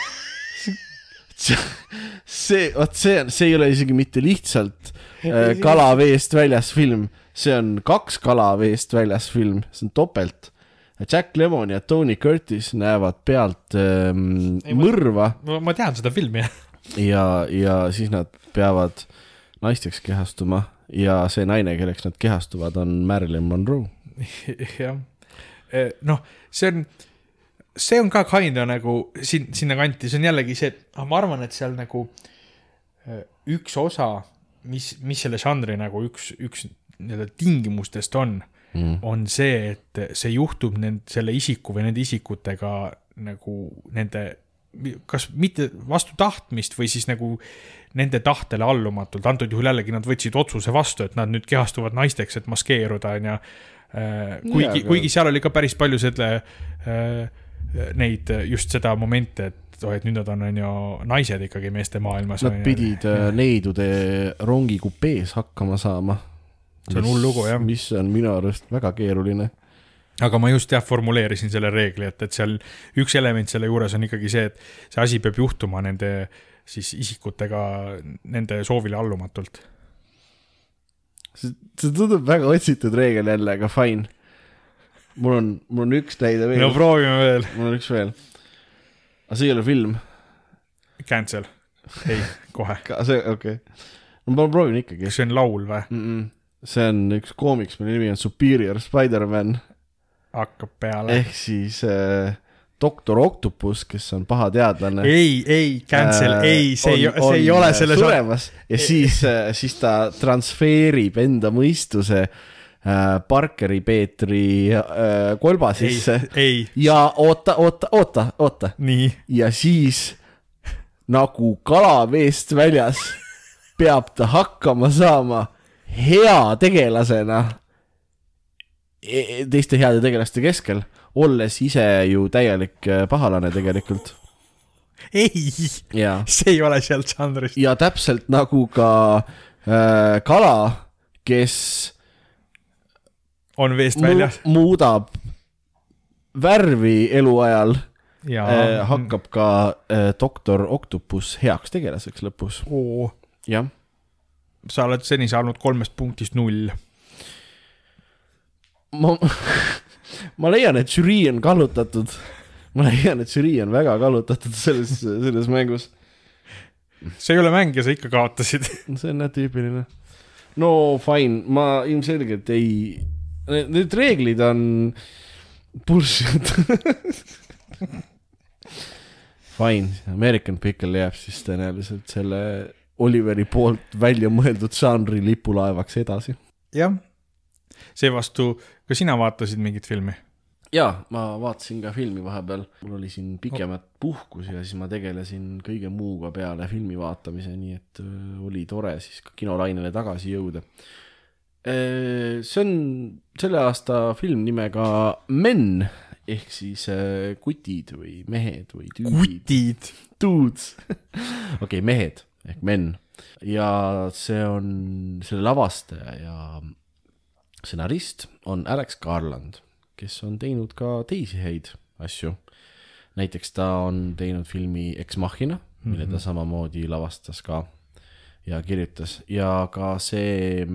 see, vot see on, see ei ole isegi mitte lihtsalt uh, kala veest väljas film, see on kaks kala veest väljas film, see on topelt. Jack Lemmon ja Tony Curtis näevad pealt ähm, Ei, mõrva ma tean seda filmi, ja, ja siis nad peavad naisteks kehastuma ja see naine, kelleks nad kehastuvad, on Marilyn Monroe. *laughs* jah. noh, see on, see on ka kinda nagu siin, sinnakanti, see on jällegi see, et ah, ma arvan, et seal nagu eh, üks osa, mis, mis selle žanri nagu üks, üks nii-öelda tingimustest on Mm. on see, et see juhtub nend-, selle isiku või nende isikutega nagu nende, kas mitte vastu tahtmist või siis nagu nende tahtele allumatult, antud juhul jällegi nad võtsid otsuse vastu, et nad nüüd kehastuvad naisteks, et maskeeruda, onju. kuigi Jaa,, aga- kuigi seal oli ka päris palju selle, neid just seda momenti, et oh, et nüüd nad on, onju, naised ikkagi meeste maailmas. Nad pidid äh, neidude rongikupees hakkama saama. See on hull lugu, jah. mis on minu arust väga keeruline. aga ma just jah formuleerisin selle reegli, et, et seal üks element selle juures on ikkagi see, et see asi peab juhtuma nende siis isikutega nende soovile allumatult. see see tundub väga otsitud reegel jälle, aga fine. Mul on, mul on üks näide veel no, proovime veel. mul on üks veel. aga see ei ole film, Cancel. ei, kohe. see, okei okay.. no ma proovin ikkagi kas see on laul või? mm. -mm. see on üks koomiks, mille nimi on Superior Spider-man hakkab peale. ehk siis äh, doktor Octopus, kes on paha teadlane. ei, ei, cancel Äh, äh,, ei, see ei, see ei ole selle žanri. suremas ja siis, siis ta transferib enda mõistuse äh, Parkeri Peetri äh, kolba sisse, ja oota, oota, oota, oota. Ja siis nagu kala veest väljas peab ta hakkama saama hea tegelasena e- teiste heade tegelaste keskel, olles ise ju täielik äh, pahalane tegelikult. Ei, ja. See ei ole sealt žanrist. ja täpselt nagu ka äh, kala, kes on veest mu väljas muudab värvi eluajal ja äh,, hakkab ka äh, doktor Octopus heaks tegelaseks lõpus, jah. sa oled seni saanud kolmest punktist null. ma, *laughs* ma leian, et žürii on kallutatud. ma leian, et žürii on väga kallutatud selles, selles mängus. see ei ole mäng ja sa ikka kaotasid. see on jah tüüpiline. no fine, ma ilmselgelt ei, need reeglid on bullshit. Fine, American Pickle jääb siis tõenäoliselt selle Oliveri poolt välja mõeldud žanri lipulaevaks edasi. jah, seevastu, ka sina vaatasid mingit filmi? jaa, ma vaatasin ka filmi vahepeal, mul oli siin pikemat puhkus ja siis ma tegelesin kõige muuga peale filmi vaatamise, nii et öö, oli tore siis ka kinolainele tagasi jõuda. See on selle aasta film nimega Men ehk siis öö, kutid või mehed või tüübid. kutid. dudes. *laughs* okei mehed ehk men ja see on selle lavastaja ja stsenarist on Alex Garland, kes on teinud ka teisi häid asju. näiteks ta on teinud filmi Ex Machina, mille ta samamoodi lavastas ka ja kirjutas ja ka see,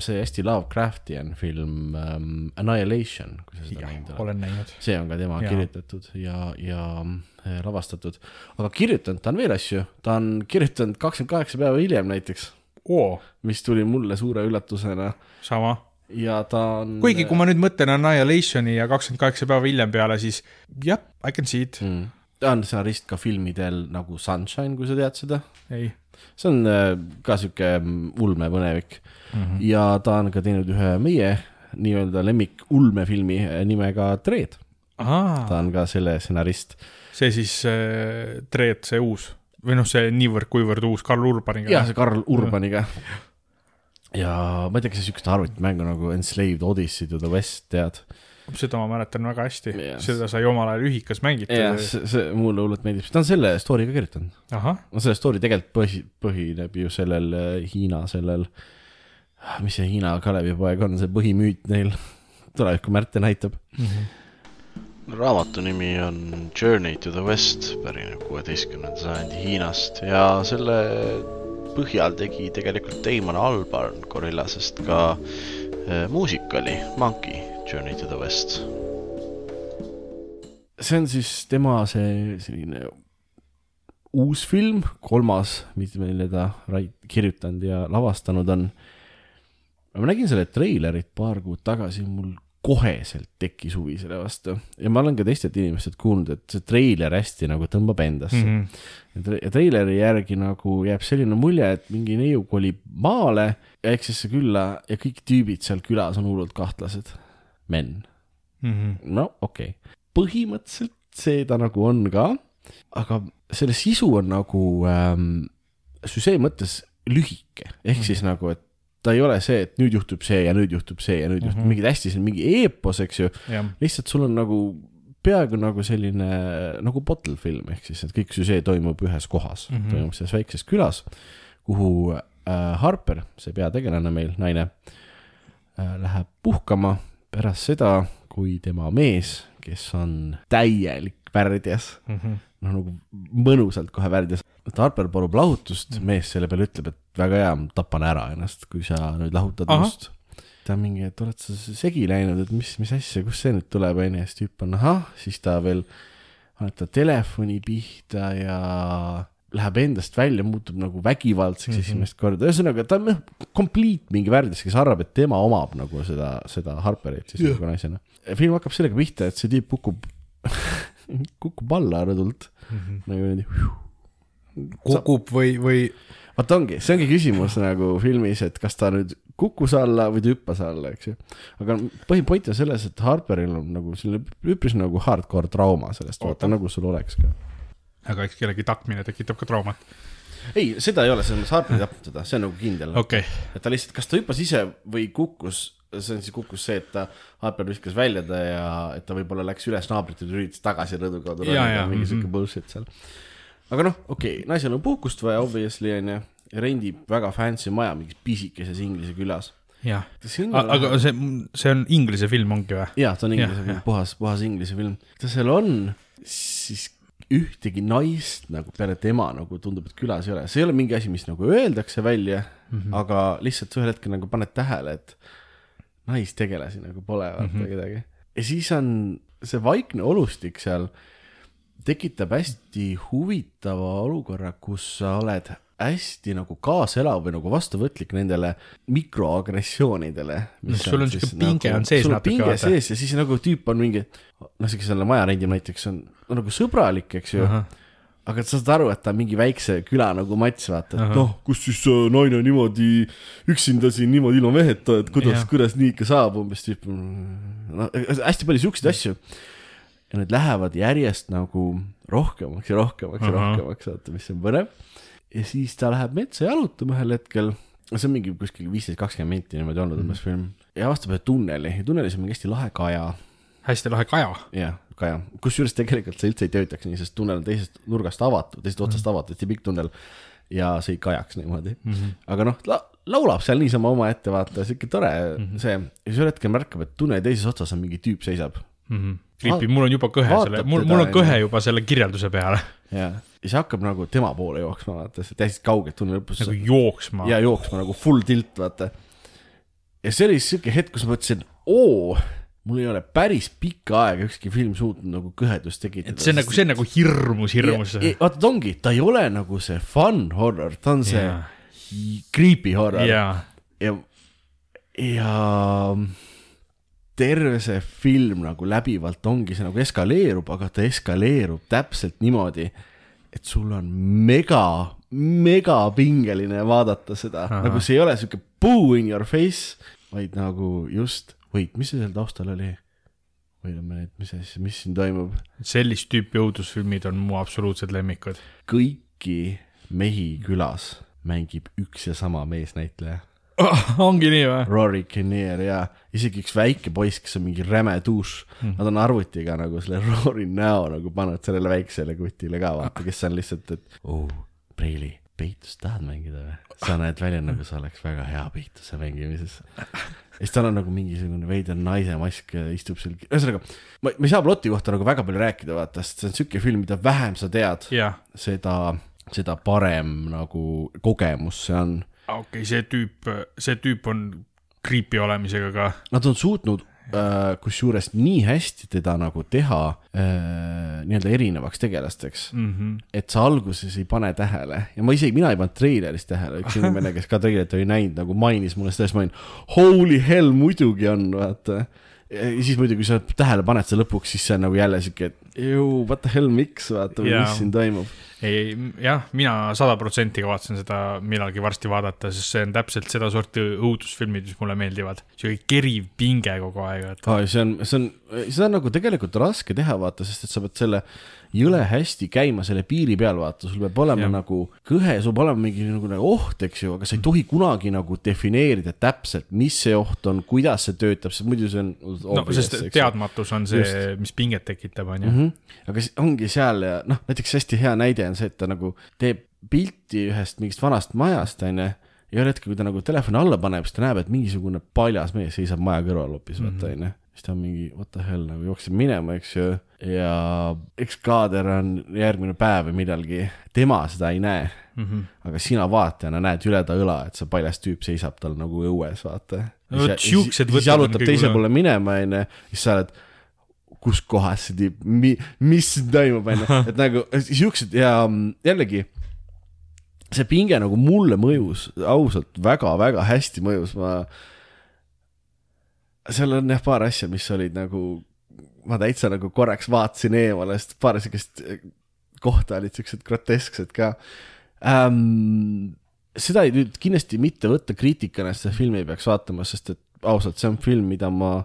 see hästi Lovecraftian film um, Annihilation, kui sa seda näinud oled. olen näinud. see on ka tema ja. kirjutatud ja, ja äh, lavastatud, aga kirjutanud ta on veel asju, ta on kirjutanud kakskümmend kaheksa päeva hiljem näiteks, oo, mis tuli mulle suure üllatusena sama. ja ta on. kuigi, kui ma nüüd mõtlen Annihilationi ja kakskümmend kaheksa päeva hiljem peale, siis jah, I can see it. mm,. Ta on stsenarist ka filmidel nagu Sunshine, kui sa tead seda, ei. see on äh, ka sihuke ulmepõnevik mm. -hmm. ja ta on ka teinud ühe meie nii-öelda lemmik ulmefilmi nimega Dread, ta on ka selle stsenarist. see siis äh, Dread, see uus või noh, see niivõrd-kuivõrd uus Karl Urbaniga. jah, see Karl Urbaniga. ja ma ei tea, kas sa siukest arvutimängu nagu Enslaved Odyssey to the West tead? Seda ma mäletan väga hästi. Jah. seda sai omal ajal ühikas mängitud. Jah, see, see mulle hullult meeldib, ta on selle story ka kirjutanud. no selle story tegelikult põhi, põhineb ju sellel äh, Hiina sellel, mis see Hiina Kalevipoeg on, see põhimüüt neil, *laughs* tulevikku Märte näitab. raamatu nimi on Journey to the West, pärineb kuueteistkümnenda sajandi Hiinast. Ja selle põhjal tegi tegelikult Damon Albarn Gorillasest ka äh, muusikali Monkey Journey to the West. see on siis tema see selline uus film, kolmas, mille ta kirjutanud ja lavastanud on. ma nägin selle treilerit paar kuud tagasi, mul koheselt tekkis huvi selle vastu ja ma olen ka teistelt inimestelt kuulnud, et see treiler hästi nagu tõmbab endasse mm. -hmm. ja tre- ja treileri järgi nagu jääb selline mulje, et mingi neiu kolib maale väiksesse külla ja kõik tüübid seal külas on hullult kahtlased. Men Mhm. no okei okay., põhimõtteliselt see ta nagu on ka, aga selle sisu on nagu ähm, süžee mõttes lühike, ehk mm -hmm. siis nagu, et ta ei ole see, et nüüd juhtub see ja nüüd juhtub see ja nüüd mm -hmm. juhtub mingi hästi, see on mingi eepos, eks ju, jah, lihtsalt sul on nagu peaaegu nagu selline nagu bottle film ehk siis, et kõik süžee toimub ühes kohas mm, Mhm. -hmm. toimub selles väikses külas, kuhu äh, Harper, see peategelane meil, naine äh,, läheb puhkama pärast seda, kui tema mees, kes on täielik värdjas, Mhm. noh nagu mõnusalt kohe värdjas, et Harper palub lahutust mm, -hmm. mees selle peale ütleb, et väga hea, ma tapan ära ennast, kui sa nüüd lahutad Ahah. minust. ta on mingi, et oled sa segi läinud, et mis, mis asja, kust see nüüd tuleb, onju, siis tüüp on ahah, siis ta veel annab ta telefoni pihta ja läheb endast välja, muutub nagu vägivaldseks mm. -hmm. esimest korda, ühesõnaga ta on noh, complete mingi värdjas, kes arvab, et tema omab nagu seda, seda Harperit siis Jah. nagu naisena. film hakkab sellega pihta, et see tüüp kukub, *laughs* kukub alla rõdult Mhm. nagu niimoodi. kukub või, või vaata ongi, see ongi küsimus nagu filmis, et kas ta nüüd kukkus alla või ta hüppas alla, eks ju. aga põhipoint on selles, et Harperil on nagu selline üpris nagu hardcore trauma sellest, vaata nagu sul oleks ka. Aga eks kellegi tapmine tekitab ka traumat. ei, seda ei ole, selles mõttes Harper ei tapnud teda, see on nagu kindel okay.. okei, et ta lihtsalt, kas ta hüppas ise või kukkus, see on siis kukkus see, et ta, Harper viskas välja ta ja et ta võib-olla läks üles naabrite juurde, üritas tagasi rõdu kaudu Ja, ronida ja,, mingi mhm. siuke bullshit seal. aga noh, okei okay,, naisel on puhkust vaja obviously onju, rendib väga fancy maja mingis pisikeses Inglise külas. jah. on aga see, see on inglise film ongi või? jaa, ta on inglise Jah, film jah., puhas, puhas inglise film. ta seal on, siis ühtegi naist nagu peale tema nagu tundub, et külas ei ole, see ei ole mingi asi, mis nagu öeldakse välja mm. -hmm. aga lihtsalt ühel hetkel nagu paned tähele, et naistegelasi nagu pole vaata mm. -hmm. kedagi. ja siis on see vaikne olustik seal tekitab hästi huvitava olukorra, kus sa oled hästi nagu kaaselav või nagu vastuvõtlik nendele mikroagressioonidele. sul on siuke pinge on sees sul on natuke, pinge vaata. sees ja siis nagu tüüp on mingi, noh, kes selle maja rendib näiteks on, on nagu sõbralik, eks ju. aga sa saad aru, et ta on mingi väikse küla nagu mats, vaata, et noh, kus siis äh, naine niimoodi üksinda siin niimoodi ilma meheta, et kuidas kuidas nii ikka saab umbes tüüp. no hästi palju siukseid asju. ja need lähevad järjest nagu rohkemaks ja rohkemaks ja rohkemaks, vaata, mis on põnev. Ja siis ta läheb metsa jalutama ühel hetkel, see on mingi kuskil viisteist, kakskümmend minti niimoodi olnud umbes film. ja avastab ühe tunneli tunnelis on mingi hästi lahe kaja hästi lahe kaja. jah, kaja, kusjuures tegelikult see üldse ei töötaks nii, sest tunnel on teisest nurgast avatud, teisest otsast avatud, hästi pikk tunnel. ja see ei kajaks niimoodi mm. -hmm. aga noh la,, laulab seal niisama omaette, vaata, sihuke tore mm -hmm. see. ja siis ühel hetkel märkab, et tunneli teises otsas on mingi tüüp seisab. Creepy, mul on juba kõhe selle, mul, mul on kõhe juba selle kirjelduse peale ja, siis hakkab nagu tema poole jooksma, vaata, täiesti kaugelt tunneli lõpus nagu jooksma. ja jooksma nagu full tilt, vaata. ja see oli siuke hetk, kus ma mõtlesin, oo, mul ei ole päris pikka aega ükski film suutnud nagu kõhedust tekitada. et see on nagu, see on nagu hirmus, hirmus. Vaata, ta ongi, ta ei ole nagu see fun horror, ta on see Jaa. creepy horror jaa, ja, ja terve see film nagu läbivalt ongi see nagu eskaleerub, aga ta eskaleerub täpselt niimoodi, et sul on mega, mega pingeline vaadata seda, nagu see ei ole sihuke poo in your face, vaid nagu just wait, mis see seal taustal oli? või ma nüüd, mis asja, mis siin toimub? sellist tüüpi õudusfilmid on mu absoluutsed lemmikud. kõiki mehi külas mängib üks ja sama meesnäitleja. *laughs* ongi nii või? Rory Kinnear ja isegi üks väike poiss, kes on mingi räme dušš mm., nad on arvutiga nagu selle *laughs* Rory näo nagu pannud sellele väiksele kutile ka vaata, kes on lihtsalt, et oo oh,, Preili, peitust tahad mängida või? sa näed välja nagu sa oleks väga hea peituse mängimises. ja siis tal on nagu mingisugune veider naise mask ja istub seal, ühesõnaga, ma, ma ei saa ploti kohta nagu väga palju rääkida, vaata, sest see on siuke film, mida vähem sa tead, jah, seda, seda parem nagu kogemus see on okei okay,, see tüüp, see tüüp on creepy olemisega ka. Nad on suutnud äh, kusjuures nii hästi teda nagu teha äh, nii-öelda erinevaks tegelasteks mm. -hmm. et sa alguses ei pane tähele ja ma isegi, mina ei pannud treileris tähele, üks inimene, kes ka treilerit oli näinud, nagu mainis mulle seda, siis ma olin holy hell, muidugi on, vaata. ja siis muidugi, kui sa tähele paned seda lõpuks, siis see on nagu jälle siuke, et jõu, what the hell, miks, vaata, Jaa. mis siin toimub. ei, jah, mina sada protsenti kavatsen seda millalgi varsti vaadata, sest see on täpselt sedasorti õudusfilmid, mis mulle meeldivad. sihuke keriv pinge kogu aeg, et aa, see on, see on, seda on nagu tegelikult raske teha, vaata, sest et sa pead selle jõle hästi käima selle piiri peal, vaata, sul peab olema ja. Nagu kõhe, sul peab olema mingi nagu, nagu oht, eks ju, aga sa ei tohi kunagi nagu defineerida täpselt, mis see oht on, kuidas see töötab, sest muidu see on. no sest teadmatus on see, mis pinget tekitab, on ju. mm. -hmm. aga ongi seal ja noh, näiteks hästi hea näide on see, et ta nagu teeb pilti ühest mingist vanast majast, onju. ja ühel hetkel, kui ta nagu telefoni alla paneb, siis ta näeb, et mingisugune paljas mees seisab maja kõrval hoopis, vaata onju. siis ta on mingi what the hell nagu jookseb minema, eks ju. ja eks kaader on järgmine päev või millalgi, tema seda ei näe mm. Mhm. -hmm. aga sina vaatajana näed üle ta õla, et see paljas tüüp seisab tal nagu õues, vaata. No vot, siuksed siis võtted on jalutab teise poole minema, onju, siis sa oled kus kohas see tiib, mi-, mis siin toimub, onju, *laughs* et nagu siuksed ja mm, jällegi see pinge nagu mulle mõjus ausalt väga-väga hästi mõjus, ma. seal on jah paar asja, mis olid nagu, ma täitsa nagu korraks vaatasin eemale, sest paar siukest eh, kohta olid siuksed grotesksed ka ähm,. seda ei nüüd kindlasti mitte võtta kriitikana, seda filmi ei peaks vaatama, sest et ausalt, see on film, mida ma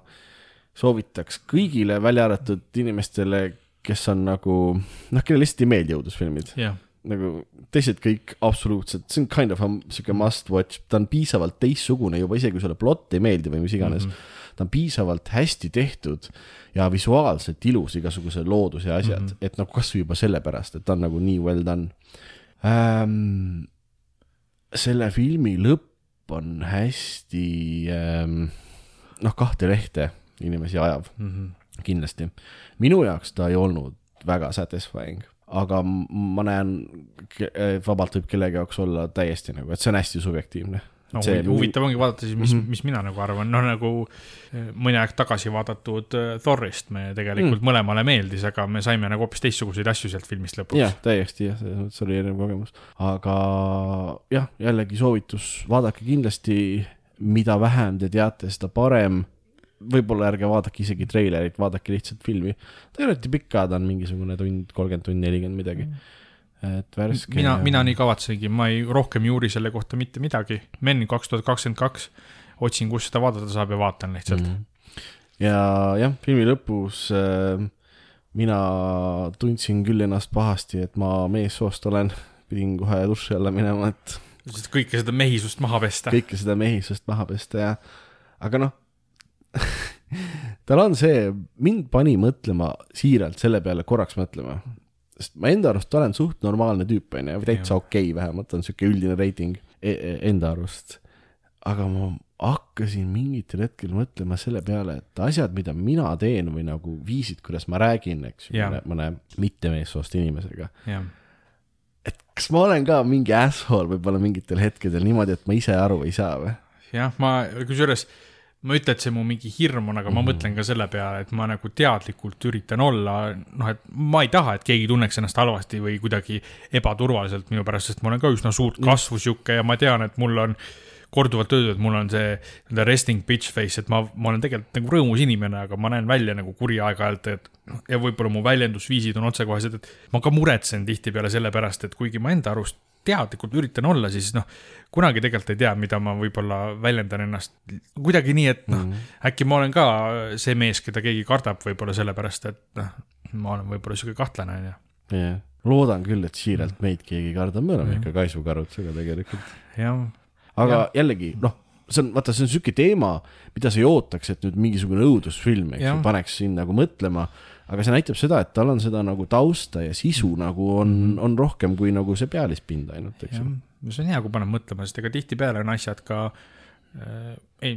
soovitaks kõigile, välja arvatud inimestele, kes on nagu noh, kellele lihtsalt ei meeldi õudusfilmid jah, nagu teised kõik absoluutselt, see on kind of a sihuke must watch, ta on piisavalt teistsugune juba isegi kui sulle plott ei meeldi või mis iganes mm. -hmm. ta on piisavalt hästi tehtud ja visuaalselt ilus, igasuguse looduse ja asjad mm, -hmm. et nagu kasvõi juba sellepärast, et ta on nagu nii well done ähm,. selle filmi lõpp on hästi ähm, noh, kahte lehte inimesi ajav mm, -hmm. kindlasti. minu jaoks ta ei olnud väga satisfying aga ma näen, vabalt võib kellegi jaoks olla täiesti nagu, et see on hästi subjektiivne. no see huvi- huvitav ongi vaadata siis, mis mm. -hmm. mis mina nagu arvan, noh nagu eh, mõni aeg tagasi vaadatud eh, Thorist me tegelikult mm. mõlemale meeldis, aga me saime nagu hoopis teistsuguseid asju sealt filmist lõpuks jah, täiesti jah, selles mõttes oli erinev kogemus, aga jah, jällegi soovitus, vaadake kindlasti, mida vähem te teate, seda parem. Võib-olla ärge vaadake isegi treilerit, vaadake lihtsalt filmi. ta ei ole eriti pikk ka, ta on mingisugune tund, kolmkümmend tundi, nelikümmend midagi. et värske. mina, mina nii kavatsengi, ma ei, rohkem ei uuri selle kohta mitte midagi. Men kaks tuhat kakskümmend kaks, otsin, kus seda vaadata saab ja vaatan lihtsalt mm. Mhm. ja jah, filmi lõpus äh, mina tundsin küll ennast pahasti, et ma meessoost olen, pidin kohe duši alla minema, et -hmm. kõike seda mehisust maha pesta. kõike seda mehisust maha pesta ja, aga noh *laughs* tal on see, mind pani mõtlema siiralt selle peale korraks mõtlema. sest ma enda arust olen suht normaalne tüüp, onju, või täitsa okei okay,, vähemalt on sihuke üldine reiting e e enda arust. aga ma hakkasin mingitel hetkel mõtlema selle peale, et asjad, mida mina teen või nagu viisid, kuidas ma räägin, eks ju mõne, mõne mittemeessoost inimesega. jah, et kas ma olen ka mingi asshole võib-olla mingitel hetkedel niimoodi, et ma ise aru ei saa või? jah, ma, kusjuures ma ei ütle, et see mu mingi hirm on, aga ma Mhm. mõtlen ka selle peale, et ma nagu teadlikult üritan olla, noh, et ma ei taha, et keegi tunneks ennast halvasti või kuidagi ebaturvaliselt minu pärast, sest ma olen ka üsna suurt kasvu sihuke ja ma tean, et mul on korduvalt öeldud, et mul on see nii-öelda resting bitch face, et ma, ma olen tegelikult nagu rõõmus inimene, aga ma näen välja nagu kuri aeg-ajalt, et noh, ja võib-olla mu väljendusviisid on otsekohesed, et ma ka muretsen tihtipeale selle pärast, et kuigi ma enda arust teadlikult üritan olla, siis noh, kunagi tegelikult ei tea, mida ma võib-olla väljendan ennast kuidagi nii, et noh mm., äkki ma olen ka see mees, keda keegi kardab võib-olla sellepärast, et noh, ma olen võib-olla sihuke kahtlane, onju. jah, loodan küll, et siiralt meid keegi ei karda, me oleme ikka kaisukarudusega tegelikult. jah, aga Jah. jällegi noh, see on, vaata, see on sihuke teema, mida sa ei ootaks, et nüüd mingisugune õudusfilm, eks ju, paneks sind nagu mõtlema. Aga see näitab seda, et tal on seda nagu tausta ja sisu nagu on, on rohkem kui nagu see pealispind ainult, eks ju., see on hea, kui paneb mõtlema, sest ega tihtipeale on asjad ka äh, ei,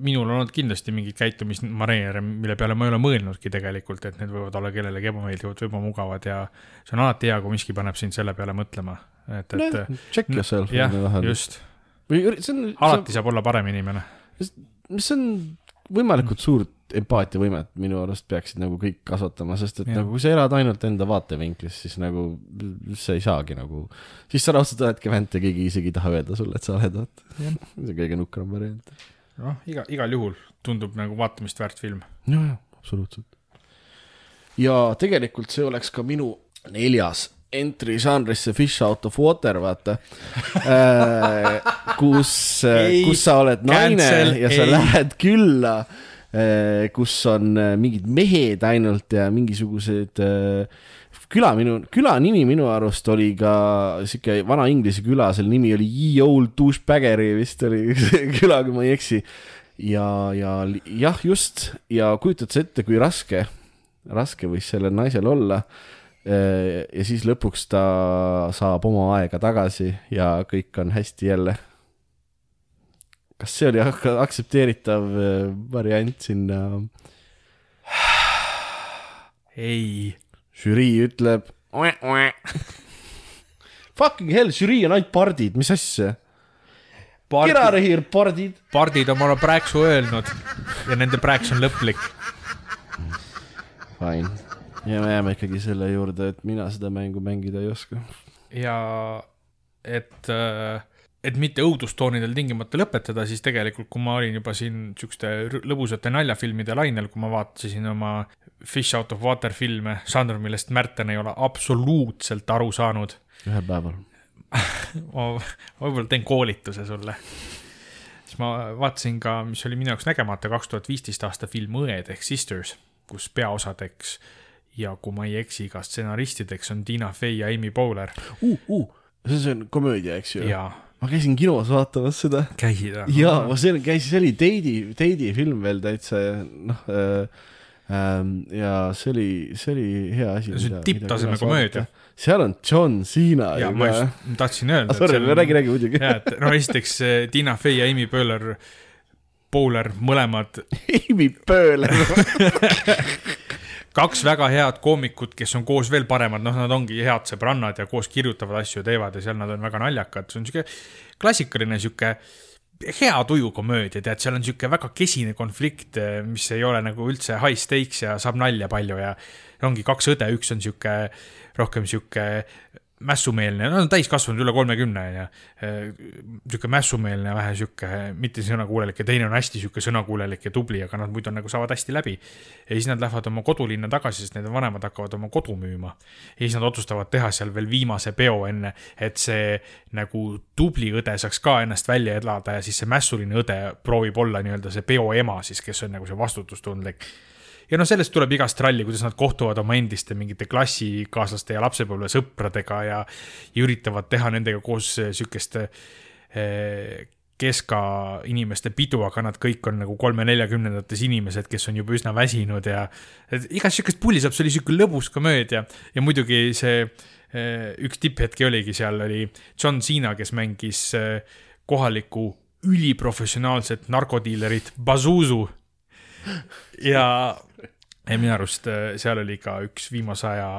minul on olnud kindlasti mingeid käitumismaneere, mille peale ma ei ole mõelnudki tegelikult, et need võivad olla kellelegi ebameeldivad või ebamugavad ja see on alati hea, kui miski paneb sind selle peale mõtlema. et, et Noh, check yourself. jah, just, või see on, alati saab olla parem inimene. mis on võimalikult suurt empaatiavõimet minu arust peaksid nagu kõik kasvatama, sest et Jah. nagu kui sa elad ainult enda vaatevinklist, siis nagu sa ei saagi nagu, siis sa raudselt oledki vänt ja keegi isegi ei taha öelda sulle, et sa oled, vaata. see on kõige nukram variant. noh, iga, igal juhul tundub nagu vaatamist väärt film. ja, ja absoluutselt. ja tegelikult see oleks ka minu neljas entry žanrisse Fish out of water, vaata. *laughs* kus, Ei, kus sa oled naine cancel, ja sa ei. lähed külla, kus on äh, mingid mehed ainult ja mingisugused äh, küla minu, küla nimi minu arust oli ka sihuke vana inglise küla, selle nimi oli Ye Old Douchebaggeri vist oli *laughs* küla, kui ma ei eksi. ja, ja jah, just ja kujutad sa ette, kui raske, raske võis sellel naisel olla. ja siis lõpuks ta saab oma aega tagasi ja kõik on hästi jälle. Kas see oli *laughs* ak- aktsepteeritav äh, variant sinna? ei, žürii ütleb. Fucking hell, žürii on ainult pardid, mis asja? Here, pardid. pardid on oma prääksu öelnud ja nende prääks on lõplik. Fine. ja me jääme ikkagi selle juurde, et mina seda mängu mängida ei oska. ja et, et mitte õudustoonidel tingimata lõpetada, siis tegelikult, kui ma olin juba siin siukeste lõbusate naljafilmide lainel, kui ma vaatasin oma Fish out of water filme, žanr, millest Märten ei ole absoluutselt aru saanud. ühel päeval. *laughs* ma võib-olla teen koolituse sulle. siis ma vaatasin ka, mis oli minu jaoks nägemata, kaks tuhat viisteist aasta film Õed ehk Sisters, kus peaosadeks ja kui ma ei eksi, ka stsenaristideks on Tina Fey ja Amy Poehler uh, uh, see on- komöödia, eks ju? ja ma käisin kinos vaatamas seda. käida. jaa, ma seal käis, see oli Teidi, Teidi film veel täitsa, noh äh,. Ähm, ja see oli, see oli hea asi. See on tipptaseme komöödia.. seal on John Cena ja ma just tahtsin öelda. Sorry, räägi, räägi muidugi. ja, et no esiteks Tina Fey ja Amy Poehler, Poehler mõlemad *laughs* Amy Poehler. *laughs* kaks väga head koomikut, kes on koos veel paremad, noh, nad ongi head sõbrannad ja koos kirjutavad asju teevad ja seal nad on väga naljakad, see on sihuke klassikaline sihuke hea tuju komöödia, tead, seal on sihuke väga kesine konflikt, mis ei ole nagu üldse high stakes ja saab nalja palju ja ongi kaks õde, üks on sihuke rohkem sihuke mässumeelne, no täiskasvanud üle kolmekümne onju, sihuke mässumeelne, vähe sihuke mitte sõnakuulelik ja teine on hästi sihuke sõnakuulelik ja tubli, aga nad muidu nagu saavad hästi läbi. ja siis nad lähevad oma kodulinna tagasi, sest nende vanemad hakkavad oma kodu müüma. ja siis nad otsustavad teha seal veel viimase peo enne, et see nagu tubli õde saaks ka ennast välja elada ja siis see mässuline õde proovib olla nii-öelda see peo ema siis, kes on nagu see vastutustundlik ja noh, sellest tuleb igast ralli, kuidas nad kohtuvad oma endiste mingite klassikaaslaste ja lapsepõlvesõpradega ja, ja üritavad teha nendega koos eh, sihukest eh, keska inimeste pidu, aga nad kõik on nagu kolme-neljakümnendates inimesed, kes on juba üsna väsinud ja igast sihukest pulli saab, see oli sihuke lõbus komöödia. Ja muidugi see eh, üks tipphetki oligi seal oli John Cena, kes mängis kohalikku üliprofessionaalset narkodiilerit Bazuzu ja, ja minu arust äh, seal oli ka üks viimase aja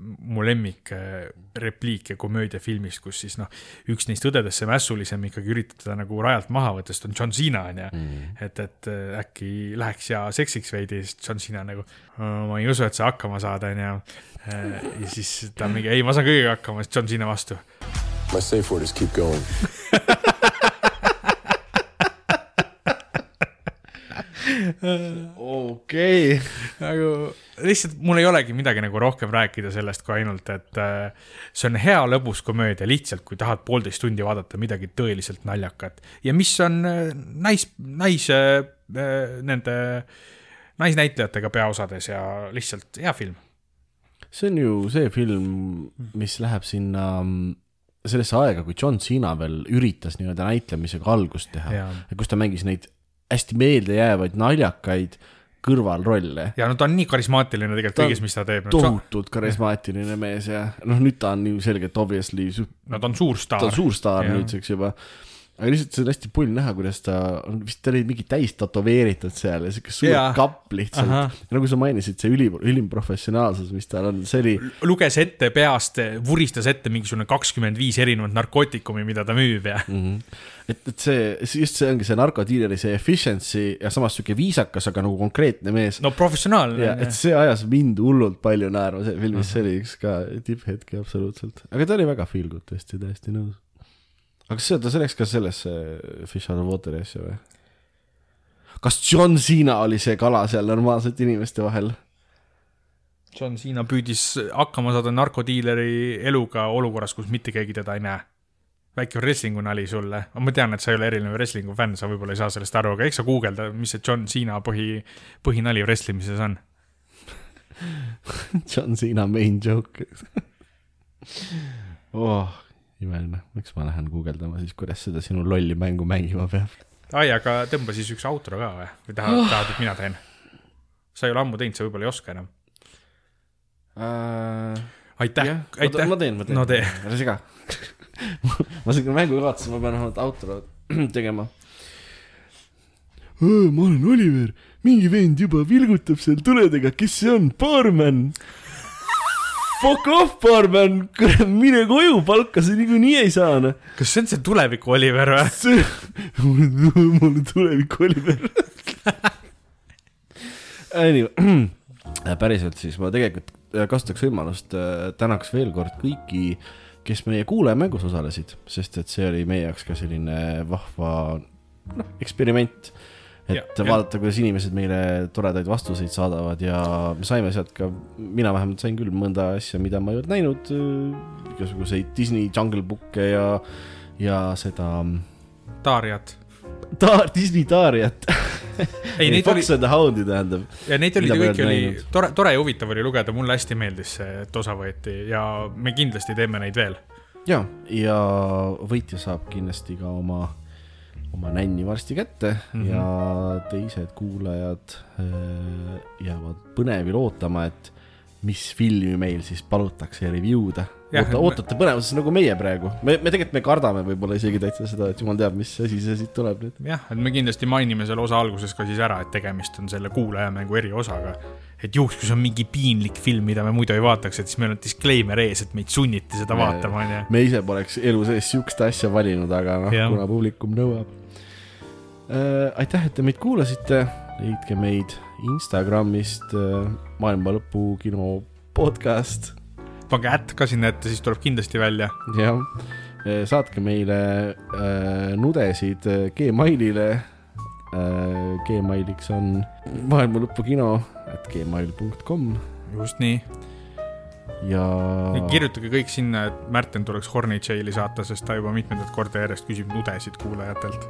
mu lemmik äh, repliike komöödiafilmis, kus siis noh, üks neist õdedest, see mässulisem ikkagi üritab teda nagu rajalt maha võtta, sest on John Cena onju mm.. et, et äh, äkki läheks ja seksiks veidi, siis John Cena nagu, ma ei usu, et sa hakkama saad onju. ja siis ta mingi, ei, ma saan kõigega hakkama, siis John Cena vastu. My safe word is keep going. *laughs* okei. nagu lihtsalt mul ei olegi midagi nagu rohkem rääkida sellest kui ainult, et äh, see on hea lõbus komöödia lihtsalt, kui tahad poolteist tundi vaadata midagi tõeliselt naljakat ja mis on äh, nais, nais, nende naisnäitlejatega peaosades ja lihtsalt hea film. see on ju see film, mis läheb sinna mm, sellesse aega, kui John Cena veel üritas nii-öelda näitlemisega algust teha kus ta mängis neid hästi meeldejäävaid naljakaid kõrvalrolle. ja no ta on nii karismaatiline tegelikult kõiges, mis ta teeb. tohutult karismaatiline mees ja noh, nüüd ta on ju selgelt obviously, no ta on suur staar. ta on suur staar nüüdseks juba. Aga lihtsalt see on hästi pull näha, kuidas ta on vist, ta oli mingi täis tätoveeritud seal ja siuke suur Jaa. kapp lihtsalt nagu sa mainisid, see üli, ülim professionaalsus, mis tal on, see oli luges ette peast, vuristas ette mingisugune kakskümmend viis erinevat narkootikumi, mida ta müüb ja mm. -hmm. et, et see, just see ongi see narkodiileri see efficiency ja samas sihuke viisakas, aga nagu konkreetne mees no,. professionaalne et see ajas mind hullult palju naerma, see filmis, see oli üks ka tipphetki absoluutselt, aga ta oli väga feel good tõesti, täiesti nõus. Aga kas see, ta läks ka sellesse Fish out of water'i asja või? kas John Cena oli see kala seal normaalsete inimeste vahel? John Cena püüdis hakkama saada narkodiileri eluga olukorras, kus mitte keegi teda ei näe. väike wrestling'u nali sulle, ma tean, et sa ei ole eriline wrestling'u fänn, sa võib-olla ei saa sellest aru, aga eks sa guugelda, mis see John Cena põhi, põhinali wrestlimises on. *laughs* John Cena main joke *laughs* oh,. imeline, miks ma lähen guugeldama siis, kuidas seda sinu lolli mängu mängima peab? ai, aga tõmba siis üks outro ka või, või tahad, tahad, et mina teen? sa ei ole ammu teinud, sa võib-olla ei oska enam. aitäh, aitäh. ma teen, ma teen. no tee. ära sega. *laughs* ma seda mängu kaotasin, ma pean vähemalt outro *clears throat* tegema. ma olen Oliver, mingi vend juba vilgutab seal tuledega, kes see on, baarmen. Fuck off, baarmen, mine koju, palka sa niikuinii ei saa, noh. kas see on see tuleviku Oliver või? *laughs* mul on tulevik Oliver. nii, päriselt siis ma tegelikult äh, kasutaks võimalust, tänaks veel kord kõiki, kes meie kuulajamängus osalesid, sest et see oli meie jaoks ka selline vahva noh, eksperiment. Et Ja, vaadata, kuidas inimesed meile toredaid vastuseid saadavad ja me saime sealt ka, mina vähemalt sain küll mõnda asja, mida ma ei olnud näinud, igasuguseid Disney Jungle Book'e ja, ja seda Taariat. ta-, Disney Taariat. ei, neid oli Fox, and the Hound'i tähendab. ja neid oli kõiki oli näinud. tore, tore ja huvitav oli lugeda, mulle hästi meeldis see, et osa võeti ja me kindlasti teeme neid veel. ja, ja võitja saab kindlasti ka oma, oma nänni varsti kätte mm. -hmm. ja teised kuulajad äh, jäävad põnevil ootama, et mis filmi meil siis palutakse review da. Oota, ootate põnevuses nagu meie praegu, me, me tegelikult me kardame võib-olla isegi täitsa seda, et jumal teab, mis asi see siit tuleb nüüd. jah, et me kindlasti mainime selle osa alguses ka siis ära, et tegemist on selle kuulajamängu eriosaga. et juhuks, kui see on mingi piinlik film, mida me muidu ei vaataks, et siis meil on disclaimer ees, et meid sunniti seda Me- vaatama, onju. me ise poleks elu sees siukest asja valinud, aga noh kuna publikum nõuab. aitäh, et te meid kuulasite, leidke meid Instagramist äh, Maailma Lõpu kino podcast, pange ätt ka sinna ette, siis tuleb kindlasti välja. jah. saatke meile äh, nudesid äh, Gmailile äh,. Gmailiks on Maailma Lõpu kino, et gmail.com just nii. Ja kirjutage kõik sinna, et Märten tuleks Horny Jaili saata, sest ta juba mitmendat korda järjest küsib nudesid kuulajatelt.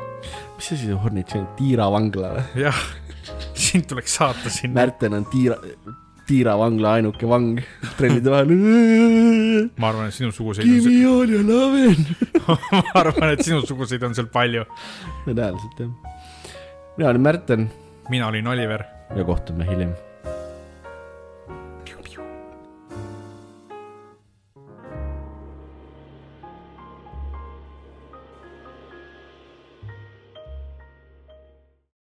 mis asi see Hornitš on, Tiira vangla või? *laughs* jah, sind tuleks saata sinna. Märten on Tiira, Tiira vangla ainuke vang *laughs* trellide vahel. ma arvan, et sinusuguseid on me all your lovin. *laughs* ma arvan, et sinusuguseid on seal palju. tõenäoliselt jah. mina olen Märten mina olin Oliver ja kohtume hiljem